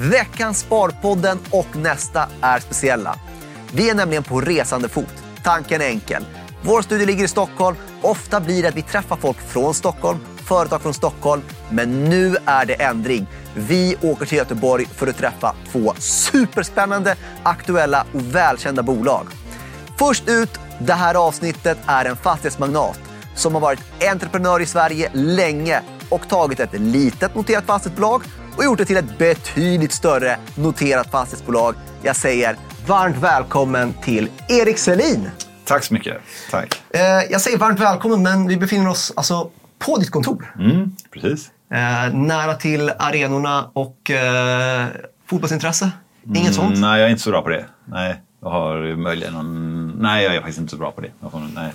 Veckans Sparpodden och nästa är speciella. Vi är nämligen på resande fot. Tanken är enkel. Vår studio ligger i Stockholm. Ofta blir det att vi träffar folk från Stockholm, företag från Stockholm. Men nu är det ändring. Vi åker till Göteborg för att träffa två superspännande, aktuella och välkända bolag. Först ut, det här avsnittet är en fastighetsmagnat som har varit entreprenör i Sverige länge och tagit ett litet noterat fastighetsbolag och gjort det till ett betydligt större noterat fastighetsbolag. Jag säger varmt välkommen till Erik Selin. Tack så mycket. Tack. Eh, jag säger varmt välkommen, men vi befinner oss alltså på ditt kontor. Mm, precis. Eh, nära till arenorna och eh, fotbollsintresse. Inget Mm, sånt? Nej, jag är inte så bra på det. Nej, jag har möjligen någon... Nej, jag är faktiskt inte så bra på det. Får... Nej.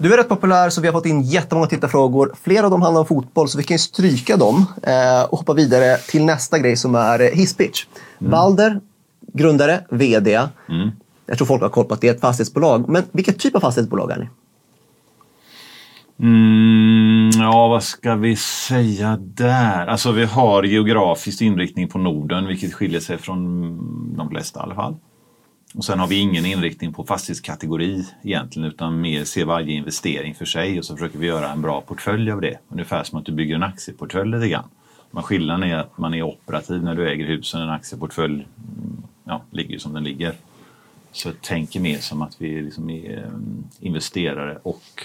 Du är rätt populär så vi har fått in jättemånga tittarfrågor. Flera av dem handlar om fotboll så vi kan ju stryka dem eh, och hoppa vidare till nästa grej som är eh, hisspitch. Balder, grundare, VD. Jag tror folk har koll på att det är ett fastighetsbolag. Men vilken typ av fastighetsbolag är ni? Mm, ja, vad ska vi säga där? Alltså, vi har geografisk inriktning på Norden, vilket skiljer sig från de flesta i alla fall. Och sen har vi ingen inriktning på fastighetskategori egentligen, utan mer se varje investering för sig och så försöker vi göra en bra portfölj av det. Ungefär som att du bygger en aktieportfölj lite grann. Men skillnaden är att man är operativ när du äger husen. En aktieportfölj ja, ligger ju som den ligger. Så jag tänker mer som att vi liksom är eh, investerare och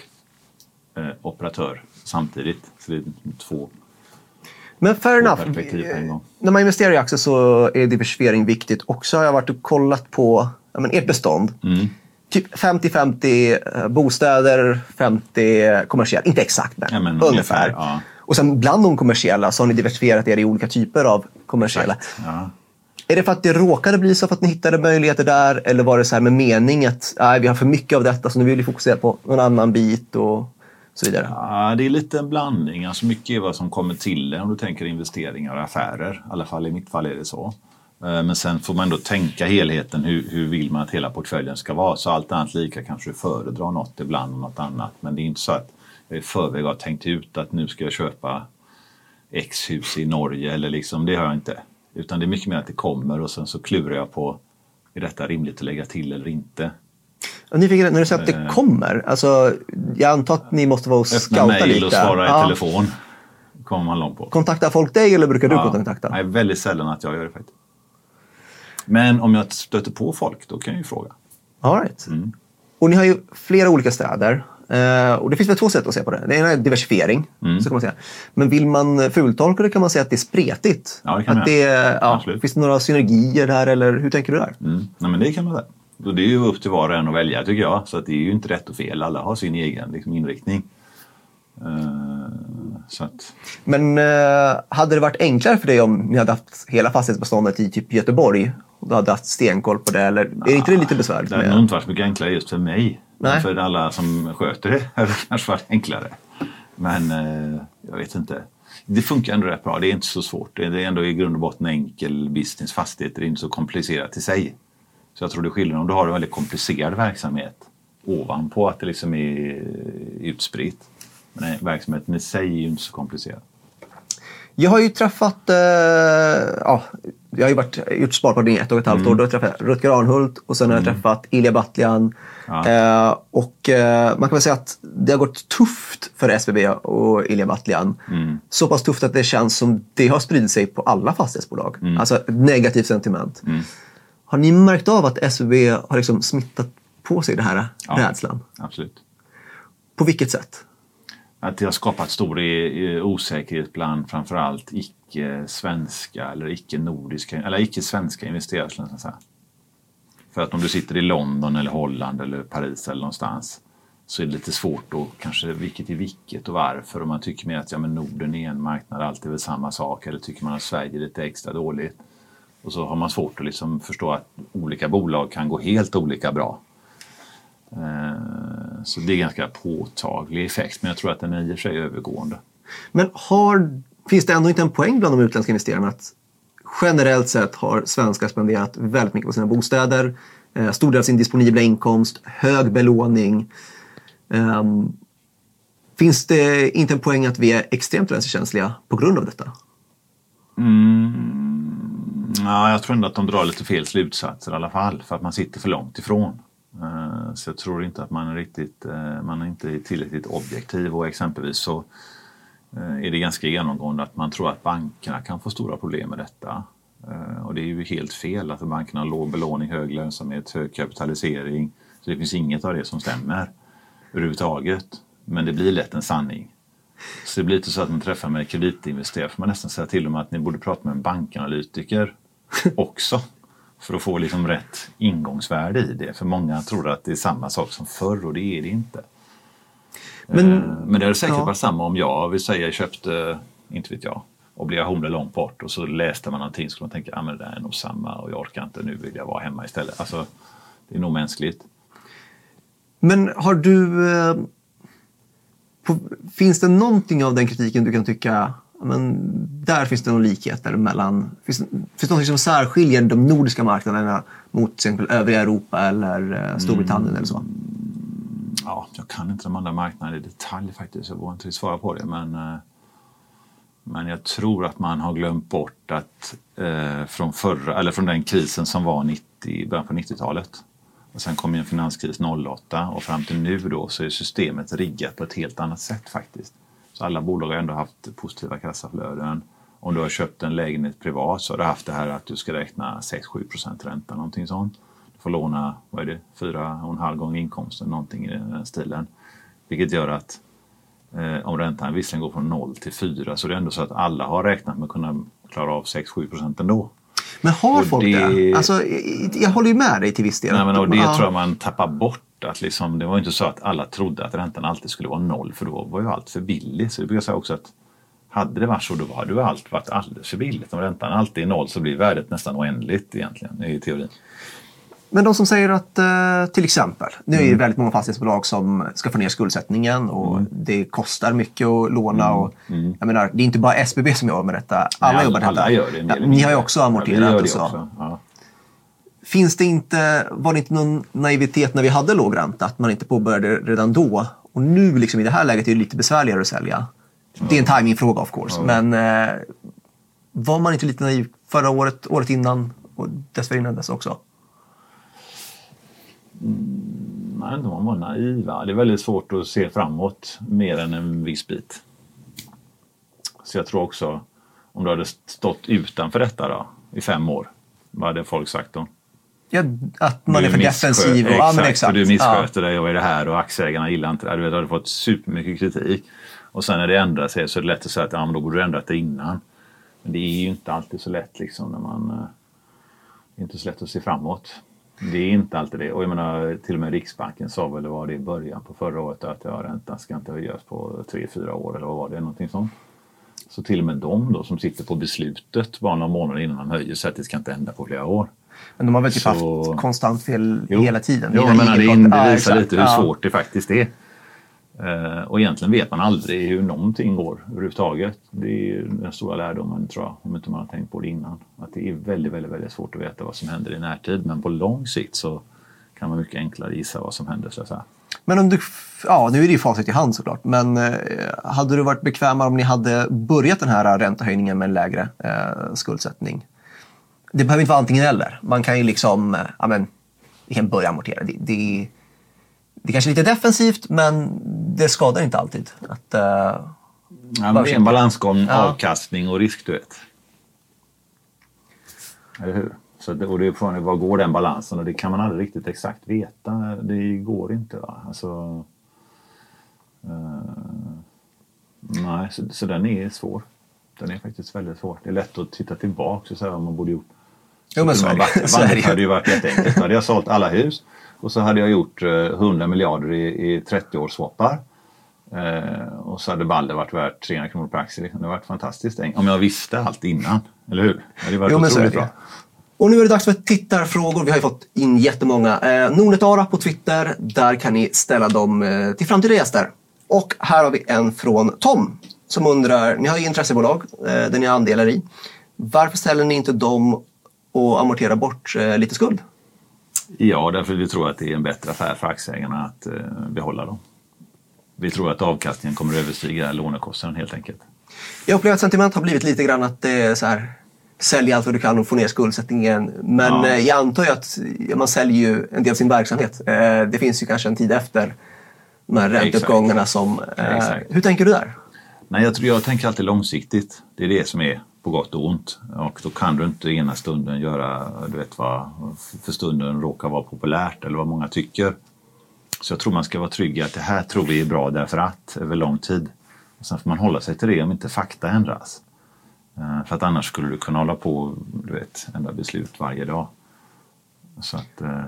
eh, operatör samtidigt. Så det är två men fair enough. När man investerar i aktier så är diversifiering viktigt. Och så har jag varit och kollat på ja, men ert bestånd. Mm. Typ 50-50 eh, bostäder, 50 kommersiella. Inte exakt, men, Ja, men ungefär. ungefär, ja. Och sen bland de kommersiella så har ni diversifierat er i olika typer av kommersiella. Ja. Är det för att det råkade bli så för att ni hittade möjligheter där? Eller var det så här med mening att nej, vi har för mycket av detta så nu vill vi fokusera på någon annan bit och så vidare? Ja, det är lite en blandning. Alltså mycket är vad som kommer till om du tänker investeringar och affärer. I alla fall i mitt fall är det så. Eh, men sen får man ändå tänka helheten. Hur, hur vill man att hela portföljen ska vara? Så allt annat lika kanske du föredrar något ibland och något annat. Men det är inte så att jag i förväg har tänkt ut att nu ska jag köpa X hus i Norge eller liksom, det har jag inte. Utan det är mycket mer att det kommer och sen så klurar jag på är detta rimligt att lägga till eller inte. Och nyfiken, när du säger att det Eh. kommer, alltså, jag antar att ni måste vara och Öppna scouta mejl lite. och svara i Ja. telefon. kommer man långt på. Kontaktar folk dig eller brukar du Ja, kontakta? Nej, väldigt sällan att jag gör det faktiskt. Men om jag stöter på folk, då kan jag ju fråga. All right. Mm. Och ni har ju flera olika städer. Eh, och det finns väl två sätt att se på det. Det ena är diversifiering. Mm. Så kan man säga. Men vill man fultolka det kan man säga att det är spretigt. Ja, det kan att man det, ja, finns det några synergier där eller hur tänker du där? Mm. Nej, men det kan man säga. Och det är ju upp till var och en att välja tycker jag. Så att det är ju inte rätt och fel. Alla har sin egen liksom, inriktning. Så att, Men eh, hade det varit enklare för dig om ni hade haft hela fastighetsbeståndet i typ Göteborg? Och du hade haft stenkoll på det? Eller är inte det lite besvärligt? det hade nog inte varit så mycket enklare just för mig. Nej. Men för alla som sköter det hade det kanske varit enklare. Men eh, jag vet inte. Det funkar ändå rätt bra. Det är inte så svårt. Det är ändå i grund och botten enkel business. Fastigheter är inte så komplicerat i sig. Så jag tror det är skillnad om du har en väldigt komplicerad verksamhet ovanpå att det liksom är utspritt. Men verksamheten i sig är ju inte så komplicerad. Jag har ju träffat, eh, ja, jag har ju varit, gjort Sparpodden i ett och ett halvt år. Då har jag träffat Rutger Arnhult och sen har jag träffat Ilja Batljan. Ja. Eh, och eh, man kan väl säga att det har gått tufft för SBB och Ilja Batljan. Så pass tufft att det känns som det har spridit sig på alla fastighetsbolag. Alltså ett negativt sentiment. Har ni märkt av att SBB har liksom smittat på sig det här Ja. rädslan? Absolut. På vilket sätt? Att det har skapat stor eh, osäkerhet bland framförallt icke-svenska eller icke-nordiska eller icke-svenska investerare. För att om du sitter i London eller Holland eller Paris eller någonstans så är det lite svårt att kanske vilket är vilket och varför. Och man tycker mer att ja, men Norden är en marknad, allt är väl samma sak. Eller tycker man att Sverige är lite extra dåligt. Och så har man svårt att liksom förstå att olika bolag kan gå helt olika bra. Eh, Så det är ganska påtaglig effekt, men jag tror att den är i sig övergående. Men har, finns det ändå inte en poäng bland de utländska investerarna att generellt sett har svenskar spenderat väldigt mycket på sina bostäder, eh, stor del av sin disponibla inkomst, hög belåning. Ehm, finns det inte en poäng att vi är extremt räntekänsliga på grund av detta? Ja, jag tror ändå att de drar lite fel slutsatser i alla fall för att man sitter för långt ifrån. Eh, så jag tror inte att man är riktigt, eh, man är inte tillräckligt objektiv och exempelvis så eh, är det ganska genomgående att man tror att bankerna kan få stora problem med detta. Och det är ju helt fel att bankerna har låg belåning, hög lönsamhet, hög kapitalisering. Så det finns inget av det som stämmer överhuvudtaget. Men det blir lätt en sanning. Så det blir lite så att man träffar med kreditinvesterare får man nästan säga till dem att ni borde prata med en bankanalytiker också. För att få liksom rätt ingångsvärde i det. För många tror att det är samma sak som förr och det är det inte. Men, eh, men det hade säkert ja. varit samma om jag, vill säga, köpte, inte vet jag, obligationer långt bort och så läste man någonting så skulle man tänka att ah, det är nog samma och jag orkar inte, nu vill jag vara hemma istället. Alltså, det är nog mänskligt. Men har du eh, på, finns det någonting av den kritiken du kan tycka men där finns det någon likhet mellan, finns, finns det något som särskiljer de nordiska marknaderna mot till exempel övriga Europa eller eh, Storbritannien mm. eller så? Ja, jag kan inte de andra marknaderna i detalj faktiskt. Jag vågar inte svara på det. Men, eh, men jag tror att man har glömt bort att eh, från, förra, eller från den krisen som var 90, början på 90-talet och sen kom ju en finanskris 08 och fram till nu då så är systemet riggat på ett helt annat sätt faktiskt. Så alla bolag har ändå haft positiva kassaflöden. Om du har köpt en lägenhet privat så har du haft det här att du ska räkna 6-7 procent ränta, någonting sånt. Du får låna, vad är det, fyra och en halv gång inkomsten, någonting i den stilen. Vilket gör att eh, om räntan visserligen går från 0 till 4 så är det ändå så att alla har räknat med att kunna klara av 6-7 procent ändå. Men har och folk det? det? Alltså, jag håller ju med dig till viss del. Nej, men, och det ja. tror jag man tappar bort. Att liksom, det var inte så att alla trodde att räntan alltid skulle vara noll för då var ju allt för billigt. Så det brukar säga också att hade det varit så då hade allt varit alldeles för billigt. Om räntan alltid är noll så blir värdet nästan oändligt egentligen i teorin. Men de som säger att eh, till exempel, nu är det mm. väldigt många fastighetsbolag som ska få ner skuldsättningen och mm. det kostar mycket att låna. Mm. Och, mm. Jag menar, det är inte bara SBB som jobbar med detta, alla Nej, jobbar med detta. Gör det, ja, ni har ju också amorterat. Ja, och så. Ja. Finns det inte, var det inte någon naivitet när vi hade låg ränta, att man inte påbörjade redan då? Och nu liksom, i det här läget är det lite besvärligare att sälja. Det är en timingfråga of course, men eh, var man inte lite naiv förra året, året innan och dessförinnan dess också? Mm, nej, inte man var naiva. Det är väldigt svårt att se framåt mer än en viss bit. Så jag tror också, om du hade stått utanför detta då, i fem år, vad hade folk sagt då? Ja, att man är för defensiv. Och, exakt, ja, exakt. och du missköter ja. dig och är det här och aktieägarna gillar inte det. Du vet, hade fått supermycket kritik. Och sen när det ändrar sig så är det lätt att säga att ja, men då borde du ändrat det innan. Men det är ju inte alltid så lätt liksom när man... Eh, det är inte så lätt att se framåt. Det är inte alltid det. Och jag menar, till och med Riksbanken sa väl, var det i början på förra året, att ja, räntan ska inte höjas på tre fyra år eller vad var det? Någonting sånt. Så till och med de då som sitter på beslutet bara några månader innan man höjer så att det ska inte hända på flera år. Men de har väl typ så... haft konstant fel jo. hela tiden? Jo, men det, det visar lite hur svårt det faktiskt är. Uh, och egentligen vet man aldrig hur någonting går överhuvudtaget. Det är den stora lärdomen tror jag, om inte man har tänkt på det innan. Att det är väldigt, väldigt, väldigt svårt att veta vad som händer i närtid. Men på lång sikt så kan man mycket enklare gissa vad som händer. Så. Men om du, ja, nu är det ju facit i hand såklart, men eh, hade du varit bekvämare om ni hade börjat den här räntehöjningen med en lägre eh, skuldsättning? Det behöver inte vara antingen eller. Man kan ju liksom, eh, ja men, vi kan börja amortera. Det, det, det är kanske är lite defensivt, men det skadar inte alltid. Att, uh, ja, men en balansgång ja. avkastning och risk, du vet. Eller hur? Så det, och det är frågan var går den balansen och det kan man aldrig riktigt exakt veta. Det går inte. Va? Alltså, uh, nej, så, så, den är svår. Den är faktiskt väldigt svår. Det är lätt att titta tillbaka och säga vad man borde gjort. Jo men så är det. Så hade ju varit jätteenkelt. Då hade jag sålt alla hus och så hade jag gjort 100 eh, miljarder i, i 30 års swappar. Eh, och så hade Balder varit värt 300 kronor per aktie. Det hade varit fantastiskt Om jag visste allt innan. Eller hur? Det hade varit jo, otroligt bra. Och nu är det dags för tittarfrågor. Vi har ju fått in jättemånga. Eh, Nordnet på Twitter. Där kan ni ställa dem eh, till framtida gäster. Och här har vi en från Tom som undrar, ni har ju intressebolag eh, där ni har andelar i. Varför ställer ni inte dem och amorterar bort eh, lite skuld? Ja, därför vi tror att det är en bättre affär för aktieägarna att eh, behålla dem. Vi tror att avkastningen kommer att överstiga lånekostnaden helt enkelt. Jag upplever att sentiment har blivit lite grann att det är så här sälja allt vad du kan och få ner skuldsättningen. Men Ja. eh, jag antar ju att man säljer ju en del av sin verksamhet. Det finns ju kanske en tid efter de här ränteuppgångarna som... Exakt. hur tänker du där? Nej, jag, tror, jag tänker alltid långsiktigt. Det är det som är på gott och ont. Och då kan du inte ena stunden göra, du vet vad för stunden råkar vara populärt eller vad många tycker. Så jag tror man ska vara trygg i att det här tror vi är bra därför att, över lång tid. Och sen får man hålla sig till det om inte fakta ändras. Eh, för att annars skulle du kunna hålla på du vet, ändra beslut varje dag. Så att, eh,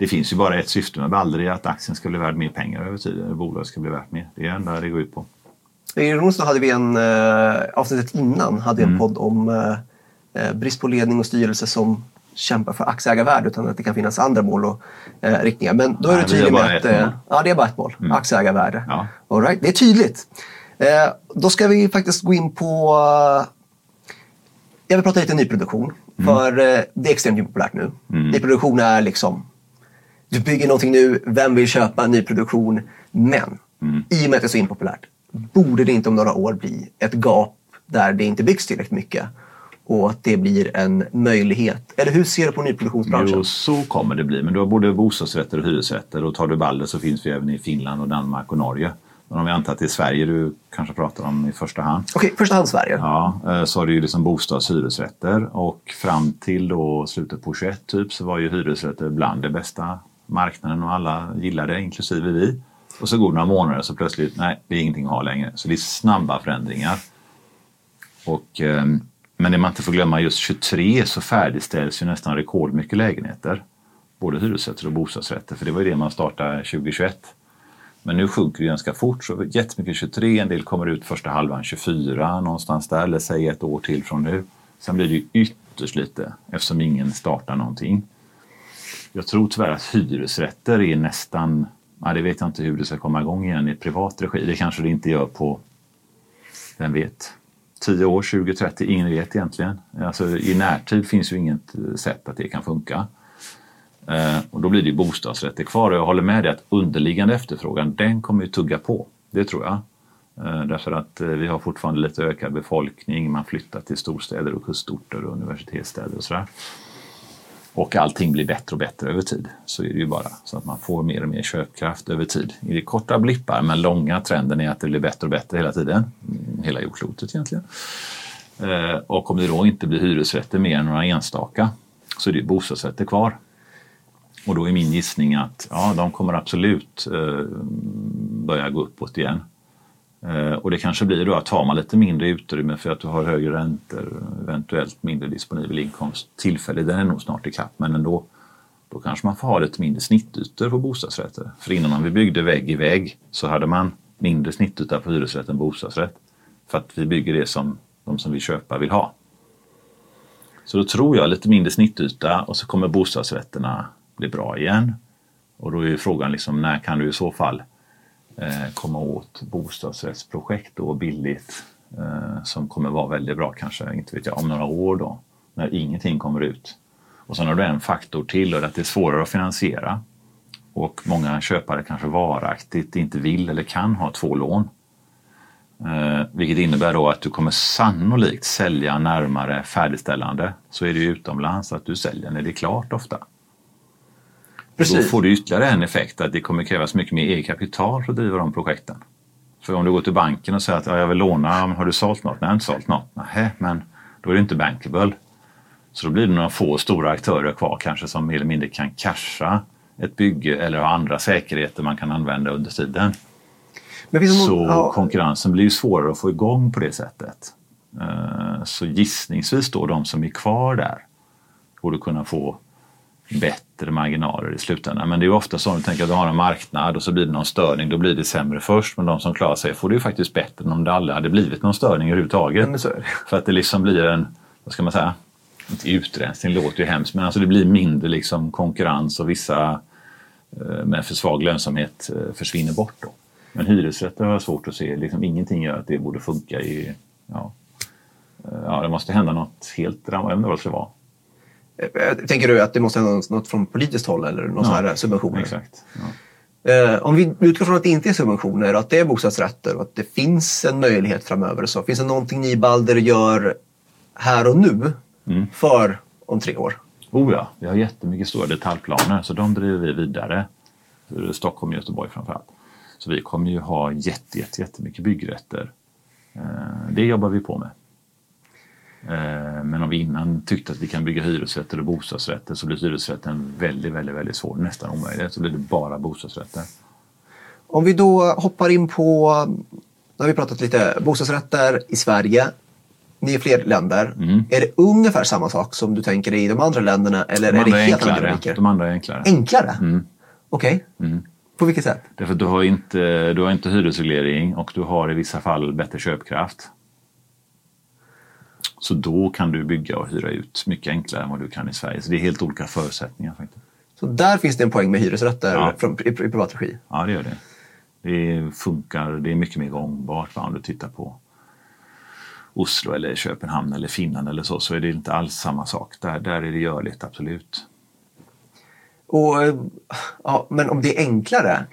det finns ju bara ett syfte med Balder, att aktien ska bli värd mer pengar över tid, eller bolaget ska bli värt mer. Det är det enda det går ut på. I onsdag hade vi en, eh, avsnittet innan, hade Mm. vi en podd om eh, eh, brist på ledning och styrelse som kämpar för aktieägarvärde utan att det kan finnas andra mål och eh, riktningar. Men då är Nej, du tydlig med att eh, ja, det är bara ett mål. Mm. Aktieägarvärde. Ja. All right. Det är tydligt. Eh, då ska vi faktiskt gå in på... Jag vill prata lite nyproduktion. För eh, det är extremt populärt nu. Mm. Nyproduktion är liksom... Du bygger någonting nu, vem vill köpa en nyproduktion? Men Mm. i och med att det är så impopulärt, borde det inte om några år bli ett gap där det inte byggs tillräckligt mycket och att det blir en möjlighet? Eller hur ser du på nyproduktionsbranschen? Jo, så kommer det bli. Men du har både bostadsrätter och hyresrätter. Och tar du Balder så finns vi även i Finland, och Danmark och Norge. Men om vi antar att det är Sverige du kanske pratar om i första hand. Okej, första hand Sverige. Ja, eh, så har du ju liksom bostads och hyresrätter. Och fram till då slutet på 21 typ så var ju hyresrätter bland det bästa marknaden och alla gillade det, inklusive vi. Och så går det några månader så plötsligt, nej, det är ingenting att ha längre. Så det är snabba förändringar. Och, eh, men det man inte får glömma, just 23 så färdigställs ju nästan rekordmycket lägenheter. Både hyresrätter och bostadsrätter, för det var ju det man startade 2021. Men nu sjunker det ganska fort, så jättemycket 23, en del kommer ut första halvan 24 någonstans där, eller säg ett år till från nu. Sen blir det ju ytterst lite eftersom ingen startar någonting. Jag tror tyvärr att hyresrätter är nästan, ja, det vet jag inte hur det ska komma igång igen i privat regi. Det kanske det inte gör på, vem vet, 10 år, 20, 30, ingen vet egentligen. Alltså, I närtid finns ju inget eh, sätt att det kan funka. Eh, och då blir det ju bostadsrätter kvar och jag håller med dig att underliggande efterfrågan den kommer ju tugga på. Det tror jag. Eh, därför att eh, vi har fortfarande lite ökad befolkning, man flyttar till storstäder och kustorter och universitetsstäder och sådär. Och allting blir bättre och bättre över tid. Så är det ju bara. Så att man får mer och mer köpkraft över tid. I det korta blippar, men långa trenden är att det blir bättre och bättre hela tiden. Hela jordklotet egentligen. Eh, och om det då inte blir hyresrätter mer än några enstaka så är det bostadsrätter kvar. Och då är min gissning att ja, de kommer absolut eh, börja gå uppåt igen. Eh, och det kanske blir då att tar man lite mindre utrymme för att du har högre räntor, eventuellt mindre disponibel inkomst tillfälligt, den är nog snart ikapp, men ändå. Då kanske man får ha lite mindre snittytor på bostadsrätter. För innan vi byggde vägg i vägg så hade man mindre snittyta på hyresrätt än bostadsrätt. För att vi bygger det som de som vill köpa vill ha. Så då tror jag lite mindre snittyta och så kommer bostadsrätterna bli bra igen. Och då är ju frågan liksom när kan du i så fall Eh, komma åt bostadsrättsprojekt då billigt eh, som kommer vara väldigt bra kanske, inte vet jag, om några år då när ingenting kommer ut. Och sen har du en faktor till och det är att det är svårare att finansiera. Och många köpare kanske varaktigt inte vill eller kan ha två lån. Eh, vilket innebär då att du kommer sannolikt sälja närmare färdigställande. Så är det ju utomlands att du säljer när det är klart ofta. Då Precis. får du ytterligare en effekt att det kommer krävas mycket mer eget kapital för att driva de projekten. För om du går till banken och säger att ja, jag vill låna, har du sålt något? Nej, jag har inte sålt något. Nej, men då är det inte bankable. Så då blir det några få stora aktörer kvar kanske som mer eller mindre kan casha ett bygge eller ha andra säkerheter man kan använda under tiden. Så ja, konkurrensen blir ju svårare att få igång på det sättet. Eh, Så gissningsvis då de som är kvar där borde kunna få bättre marginaler i slutändan. Men det är ofta så att du tänker att du har en marknad och så blir det någon störning, då blir det sämre först. Men de som klarar sig får det ju faktiskt bättre än om det aldrig hade blivit någon störning överhuvudtaget. det. För att det liksom blir en, vad ska man säga, inte utrensning låter ju hemskt, men alltså det blir mindre liksom konkurrens och vissa eh, med för svag lönsamhet eh, försvinner bort. Då. Men hyresrätter har jag svårt att se, liksom ingenting gör att det borde funka i, ja, eh, ja det måste hända något helt, jag vet inte vad det ska vara. Eh, Tänker du att det måste hända något från politiskt håll eller någon Ja, här subventioner? Exakt. Ja. Eh, om vi utgår från att det inte är subventioner att det är bostadsrätter och att det finns en möjlighet framöver. Så finns det någonting ni i Balder gör här och nu Mm. för om tre år? Oh ja, vi har jättemycket stora detaljplaner så de driver vi vidare. Stockholm och Göteborg framförallt. Så vi kommer ju ha jätte, jätte, jättemycket byggrätter. Eh, Det jobbar vi på med. Eh, Men om vi innan tyckte att vi kan bygga hyresrätter och bostadsrätter så blir hyresrätten väldigt, väldigt, väldigt svår, nästan omöjligt. Så blir det bara bostadsrätter. Om vi då hoppar in på, nu har vi pratat lite bostadsrätter i Sverige. Ni är fler länder. Mm. Är det ungefär samma sak som du tänker dig i de andra länderna eller De är det andra helt andra enklare. dynamiker? De andra är enklare. Enklare? Mm. Okej. På vilket sätt? Därför att du har, inte, du har inte hyresreglering och du har i vissa fall bättre köpkraft. Så då kan du bygga och hyra ut mycket enklare än vad du kan i Sverige. Så det är helt olika förutsättningar faktiskt. Så där finns det en poäng med hyresrätter Ja. från, i, i privat regi. Ja, det gör det. Det funkar, det är mycket mer gångbart va, om du tittar på Oslo eller Köpenhamn eller Finland eller så, så är det inte alls samma sak. Där, där är det görligt, absolut. Och, ja, men om det är enklare,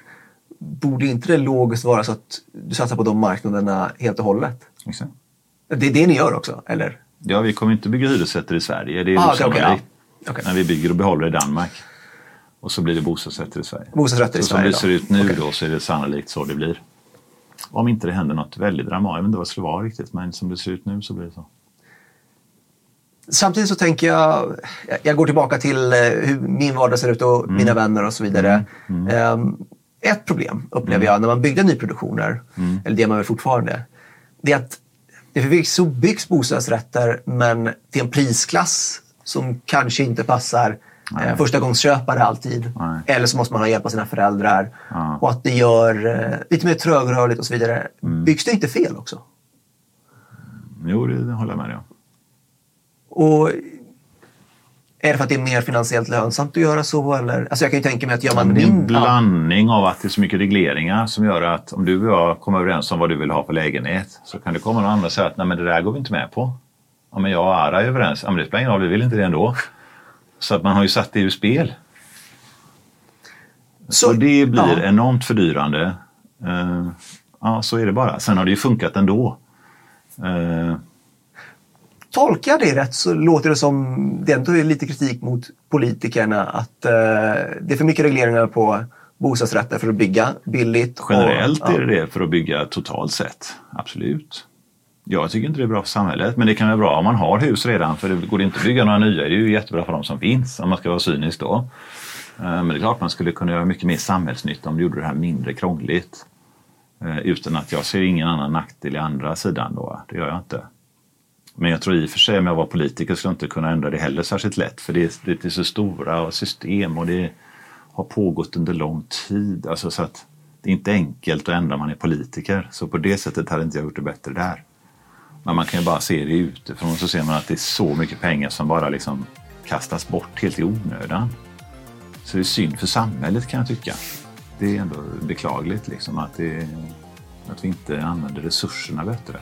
borde inte det logiskt vara så att du satsar på de marknaderna helt och hållet? Exakt. Det är det ni gör också, eller? Ja, vi kommer inte bygga hyresrätter i Sverige, det är Ah, okej, ja. Okej. Men vi bygger och behåller i Danmark. Och så blir det bostadsrätter i Sverige. Bostadsrätter i så Sverige som det ser ut nu Okej. då så är det sannolikt så det blir. Om inte det händer något väldigt dramatiskt, jag vet inte vad det skulle vara riktigt, men som det ser ut nu så blir det så. Samtidigt så tänker jag, jag går tillbaka till eh, hur min vardag ser ut och mina vänner och så vidare. Ehm, Ett problem upplever jag när man byggde nyproduktioner, eller det man väl fortfarande, det är att det förvisso byggs bostadsrätter men till en prisklass som kanske inte passar eh, förstagångsköpare alltid. Nej. Eller så måste man ha hjälp av sina föräldrar. Ja. Och att det gör eh, lite mer trögrörligt och så vidare. Byggs det inte fel också? Jo, det håller jag med dig om. Och är det för att det är mer finansiellt lönsamt att göra så? Eller? Alltså jag kan ju tänka mig att gör man Det är en. Ja, blandning av att det är så mycket regleringar som gör att om du och jag kommer överens om vad du vill ha för lägenhet så kan det komma någon annan och säga att nej men det där går vi inte med på. Ja men jag och Ara är överens. Ja men det spelar ingen roll, vi vill inte det ändå. Så att man har ju satt det ur spel. så, och det blir ja. enormt fördyrande. Eh, ja, så är det bara. Sen har det ju funkat ändå. Eh, Tolkar jag det rätt så låter det som, det ändå är lite kritik mot politikerna att eh, det är för mycket regleringar på bostadsrätter för att bygga billigt. och- generellt ja. är det det för att bygga totalt sett. Absolut. Jag tycker inte det är bra för samhället, men det kan vara bra om man har hus redan. För det går inte att bygga några nya, det är ju jättebra för de som finns, om man ska vara cynisk då. Eh, Men det är klart man skulle kunna göra mycket mer samhällsnytta om du gjorde det här mindre krångligt. Eh, Utan att jag ser ingen annan nackdel i andra sidan då, det gör jag inte. Men jag tror i och för sig om jag var politiker skulle jag inte kunna ändra det heller särskilt lätt. För det är, det är så stora system och det har pågått under lång tid. Alltså så att det är inte enkelt att ändra om man är politiker. Så på det sättet hade inte jag gjort det bättre där. Men man kan ju bara se det utifrån så ser man att det är så mycket pengar som bara liksom kastas bort helt i onödan. Så det är synd för samhället kan jag tycka. Det är ändå beklagligt liksom att, det, att vi inte använder resurserna bättre.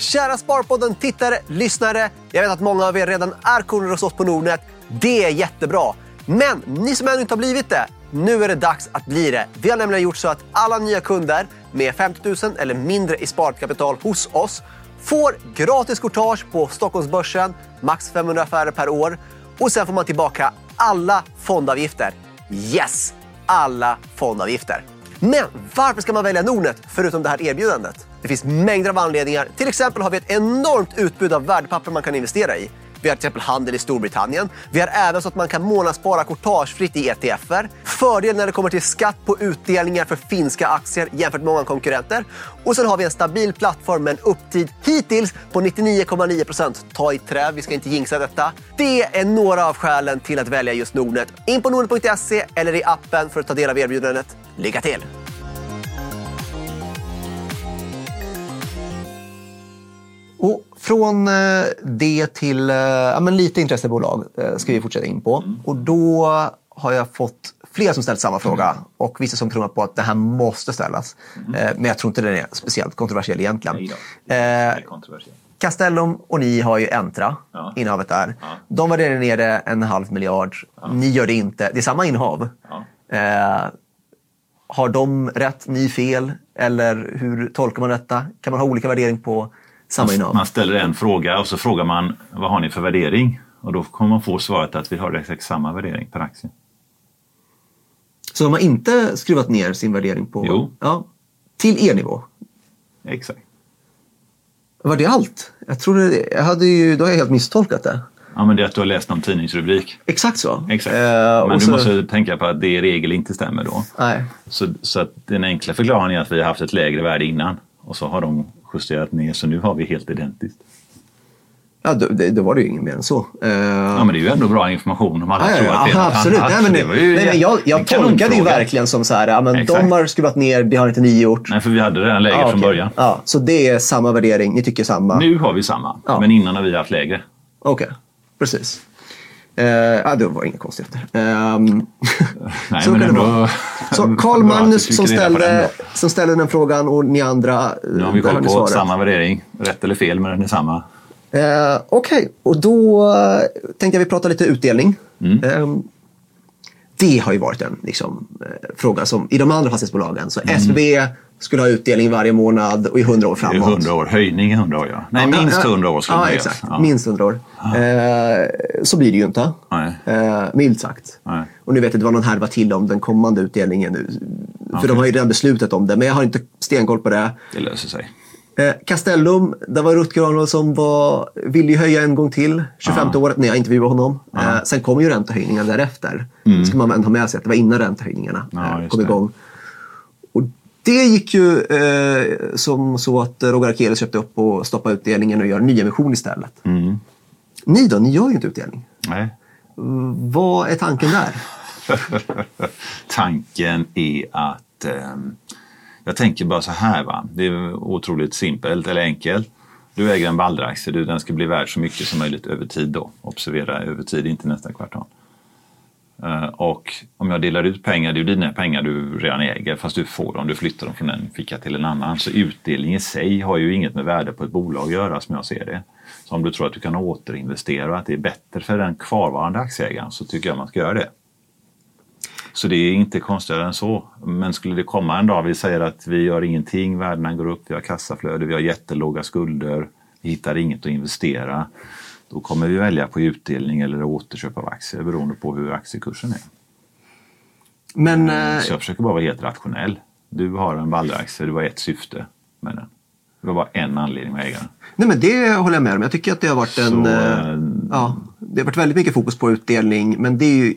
Kära Sparpodden tittare, lyssnare. Jag vet att många av er redan är kunder hos oss på Nordnet. Det är jättebra. Men ni som ännu inte har blivit det, nu är det dags att bli det. Vi har nämligen gjort så att alla nya kunder med 50 000 eller mindre i sparkapital hos oss får gratis courtage på Stockholmsbörsen, max 500 affärer per år. Och sen får man tillbaka alla fondavgifter. Yes! Alla fondavgifter. Men varför ska man välja Nordnet förutom det här erbjudandet? Det finns mängder av anledningar. Till exempel har vi ett enormt utbud av värdepapper man kan investera i. Vi har till exempel handel i Storbritannien. Vi har även så att man kan månadsspara courtagefritt i ETFer. Fördel när det kommer till skatt på utdelningar för finska aktier jämfört med många konkurrenter. Och sen har vi en stabil plattform med en upptid hittills på 99,9%. Ta i trä, vi ska inte jinxa detta. Det är några av skälen till att välja just Nordnet. In på nordnet.se eller i appen för att ta del av erbjudandet. Lycka till! Och från eh, det till eh, ja, men lite intressebolag eh, ska vi fortsätta in på. Och då har jag fått fler som ställt samma fråga och vissa som tror på att det här måste ställas. Eh, men jag tror inte den är speciellt kontroversiell egentligen. Eh, kontroversiellt. Castellum och ni har ju Entra, Ja. innehavet där. Ja. De värderar ner det en halv miljard. Ni gör det inte. Det är samma innehav. Ja. Eh, har de rätt, ni fel? Eller hur tolkar man detta? Kan man ha olika värdering på samma innehav. Man ställer en fråga och så frågar man vad har ni för värdering? Och då kommer man få svaret att vi har exakt samma värdering per aktie. Så de har inte skruvat ner sin värdering på... Jo. Ja, till er nivå? Exakt. Var det allt? Jag trodde... Jag hade ju... Då har jag helt misstolkat det. Ja, men det är att du har läst någon tidningsrubrik. Exakt så. Exakt. Eh, men och du så- måste tänka på att det i regel inte stämmer då. Nej. Så, så att den enkla förklaringen är att vi har haft ett lägre värde innan och så har de justerat ner så nu har vi helt identiskt. Ja, då, det, då var det ju inget mer än så. Eh, Ja men det är ju ändå bra information om alla Ja, tror ja, att det ja, något absolut. annat. Nej, men, det var ju nej, men jag, jag tolkade ju verkligen som så här, ja, men Exakt. de har skruvat ner, det har inte ni gjort. Nej för vi hade redan lägre Ja, från okej. början. Ja, så det är samma värdering, ni tycker samma? Nu har vi samma, Ja. men innan har vi haft lägre. Okej, precis. Eh, ja, det var inga konstigheter. Ehm, Nej, så kan det vara. Så du Magnus som ställde, som ställde den frågan och ni andra Nu har vi koll på samma värdering. Rätt eller fel, men den är samma. Eh, Okej, och då eh, tänkte jag vi prata lite utdelning. Mm. Eh, det har ju varit en liksom, eh, fråga som i de andra fastighetsbolagen. Så SBB skulle ha utdelning varje månad och i 100 år Mm. Det framåt. 100 år. Höjning i 100 år, ja. Nej, Ja, minst ja, 100 år skulle Ja, det exakt. Ja. Minst 100 år. Eh, så blir det ju inte. Nej. Eh, milt sagt. Nej. Och nu vet jag det var någon härva till om den kommande utdelningen nu. För Okej. de har ju redan beslutat om det, men jag har inte stenkoll på det. Det löser sig. Eh, Castellum, där var Rutger Arnold som var, ville höja en gång till, 25 året när jag intervjuade honom. Eh, sen kom ju räntehöjningar därefter. Det ska man väl ha med sig att det var innan räntehöjningarna Mm. Ja, eh, kom det. igång. Och det gick ju eh, som så att Roger Akelius köpte upp och stoppade utdelningen och gör nyemission istället. Mm. Ni då, ni gör ju inte utdelning. Nej. Vad är tanken där? Tanken är att ehm, jag tänker bara så här. Va? Det är otroligt simpelt eller enkelt. Du äger en Balder-aktie. Den ska bli värd så mycket som möjligt över tid. då. Observera över tid, inte nästa kvartal. Eh, och om jag delar ut pengar, det är ju dina pengar du redan äger fast du får dem, du flyttar dem från en ficka till en annan. Så utdelning i sig har ju inget med värde på ett bolag att göra som jag ser det. Så om du tror att du kan återinvestera och att det är bättre för den kvarvarande aktieägaren så tycker jag man ska göra det. Så det är inte konstigare än så. Men skulle det komma en dag vi säger att vi gör ingenting, värdena går upp, vi har kassaflöde, vi har jättelåga skulder, vi hittar inget att investera. Då kommer vi välja på utdelning eller återköp av aktier beroende på hur aktiekursen är. Men eh, Så jag försöker bara vara helt rationell. Du har en Balder-aktie, det var ett syfte med den. Det var bara en anledning med ägaren. Nej, men det håller jag med om. Jag tycker att det har varit en... Så, eh, eh, ja, det har varit väldigt mycket fokus på utdelning, men det är ju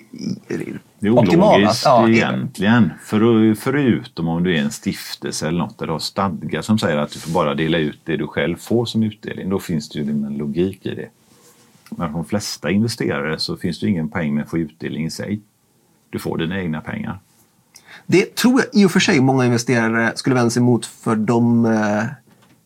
Det är ologiskt Ja, egentligen. För, förutom om du är en stiftelse eller något där du har stadgar som säger att du får bara dela ut det du själv får som utdelning. Då finns det ju en logik i det. Men för de flesta investerare så finns det ingen poäng med att få utdelning i sig. Du får dina egna pengar. Det tror jag i och för sig många investerare skulle vända sig emot för de... Eh,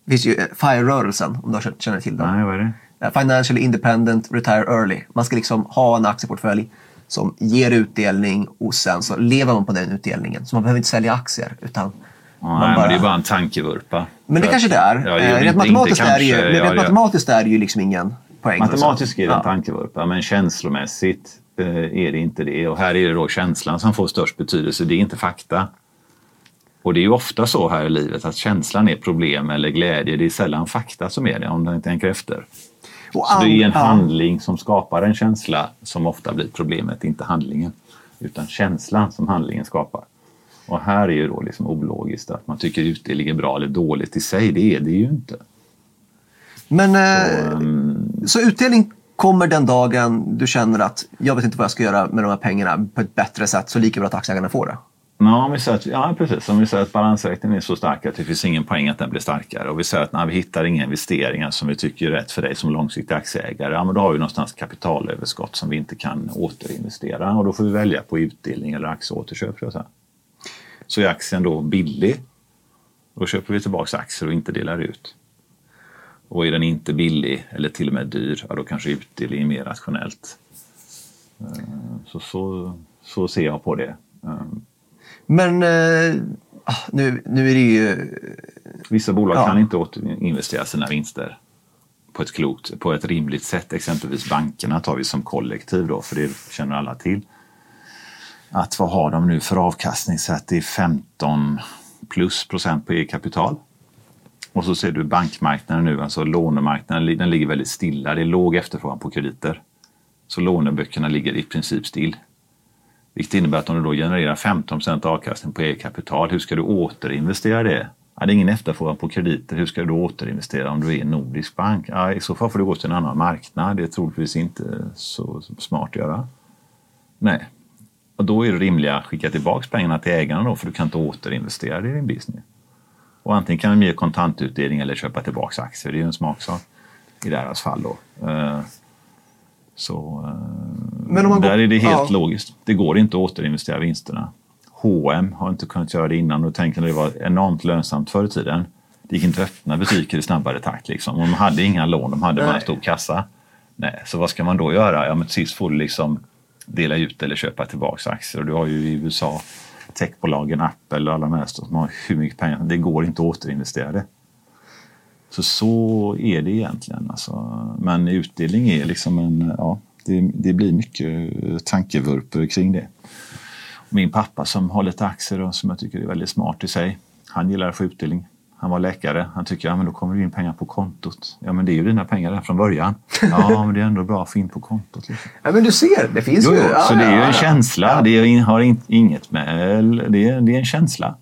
det finns ju eh, FIRE-rörelsen, om du känner till den. Nej, vad är det? Eh, Financially Independent Retire Early. Man ska liksom ha en aktieportfölj som ger utdelning och sen så lever man på den utdelningen. Så man behöver inte sälja aktier. Utan man Nej, bara- men det är bara en tankevurpa. Men det kanske det är. Ja, Eh, inte- rent matematiskt, inte är det ju, kanske, ja, rent ja. matematiskt är det ju liksom ingen poäng. Matematiskt är det en tankevurpa, men känslomässigt eh, är det inte det. Och här är det då känslan som får störst betydelse, det är inte fakta. Och det är ju ofta så här i livet att känslan är problem eller glädje, det är sällan fakta som är det om man tänker efter. Och Så det är en handling som skapar en känsla som ofta blir problemet, inte handlingen. Utan känslan som handlingen skapar. Och här är ju då liksom ologiskt att man tycker utdelning är bra eller dåligt i sig, det är det ju inte. Men eh, Ehm, så utdelning kommer den dagen du känner att jag vet inte vad jag ska göra med de här pengarna på ett bättre sätt så lika bra att aktieägarna får det. Ja, om vi säger att, ja, precis. Om vi säger att balansräkningen är så stark att det finns ingen poäng att den blir starkare och vi säger att nej, vi hittar inga investeringar som vi tycker är rätt för dig som långsiktig aktieägare. Ja, men då har vi någonstans kapitalöverskott som vi inte kan återinvestera och då får vi välja på utdelning eller aktieåterköp. Så, så är aktien då billig, då köper vi tillbaka aktier och inte delar ut. Och är den inte billig eller till och med dyr, ja, då kanske utdelning är mer rationellt. Eh, Så, så, så ser jag på det. Eh, Men eh, ah, nu, nu är det ju... Vissa bolag Ja. kan inte återinvestera sina vinster på ett klokt, på ett rimligt sätt. Exempelvis bankerna tar vi som kollektiv då, för det känner alla till. Att vad har de nu för avkastning? Så att det är 15 plus procent på eget kapital. Och så ser du bankmarknaden nu, alltså lånemarknaden, den ligger väldigt stilla. Det är låg efterfrågan på krediter. Så låneböckerna ligger i princip still. Vilket innebär att om du då genererar 15% avkastning på eget kapital, hur ska du återinvestera det? Ja, det är ingen efterfrågan på krediter, hur ska du då återinvestera om du är en nordisk bank? Ja, I så fall får du gå till en annan marknad, det är troligtvis inte så smart att göra. Nej, och då är det rimliga att skicka tillbaka pengarna till ägarna då, för du kan inte återinvestera det i din business. Och antingen kan de ge kontantutdelning eller köpa tillbaka aktier, det är ju en smaksak i deras fall då. Eh, så Men om man där går, är det helt ja. logiskt. Det går inte att återinvestera vinsterna. H&M har inte kunnat göra det innan och tänkte när det var enormt lönsamt förr i tiden. Det gick inte att öppna butiker i snabbare takt. Liksom. de hade inga lån, de hade bara en stor kassa. Nej, så vad ska man då göra? Ja, men till sist får du liksom dela ut eller köpa tillbaka aktier. Och du har ju i USA techbolagen Apple och alla de här som har hur mycket pengar. Det går inte att återinvestera det. Så så är det egentligen. Alltså. Men utdelning är liksom en, ja, det, det blir mycket tankevurper kring det. Min pappa som har lite aktier och som jag tycker är väldigt smart i sig. Han gillar att få utdelning. Han var läkare. Han tycker att ja, då kommer det in pengar på kontot. Ja, men det är ju dina pengar där från början. Ja, men det är ändå bra att få in på kontot. Liksom. Ja, men du ser, det finns jo, ju. Ja, så det är ju en känsla. Det har inget med... Det är, det är en känsla.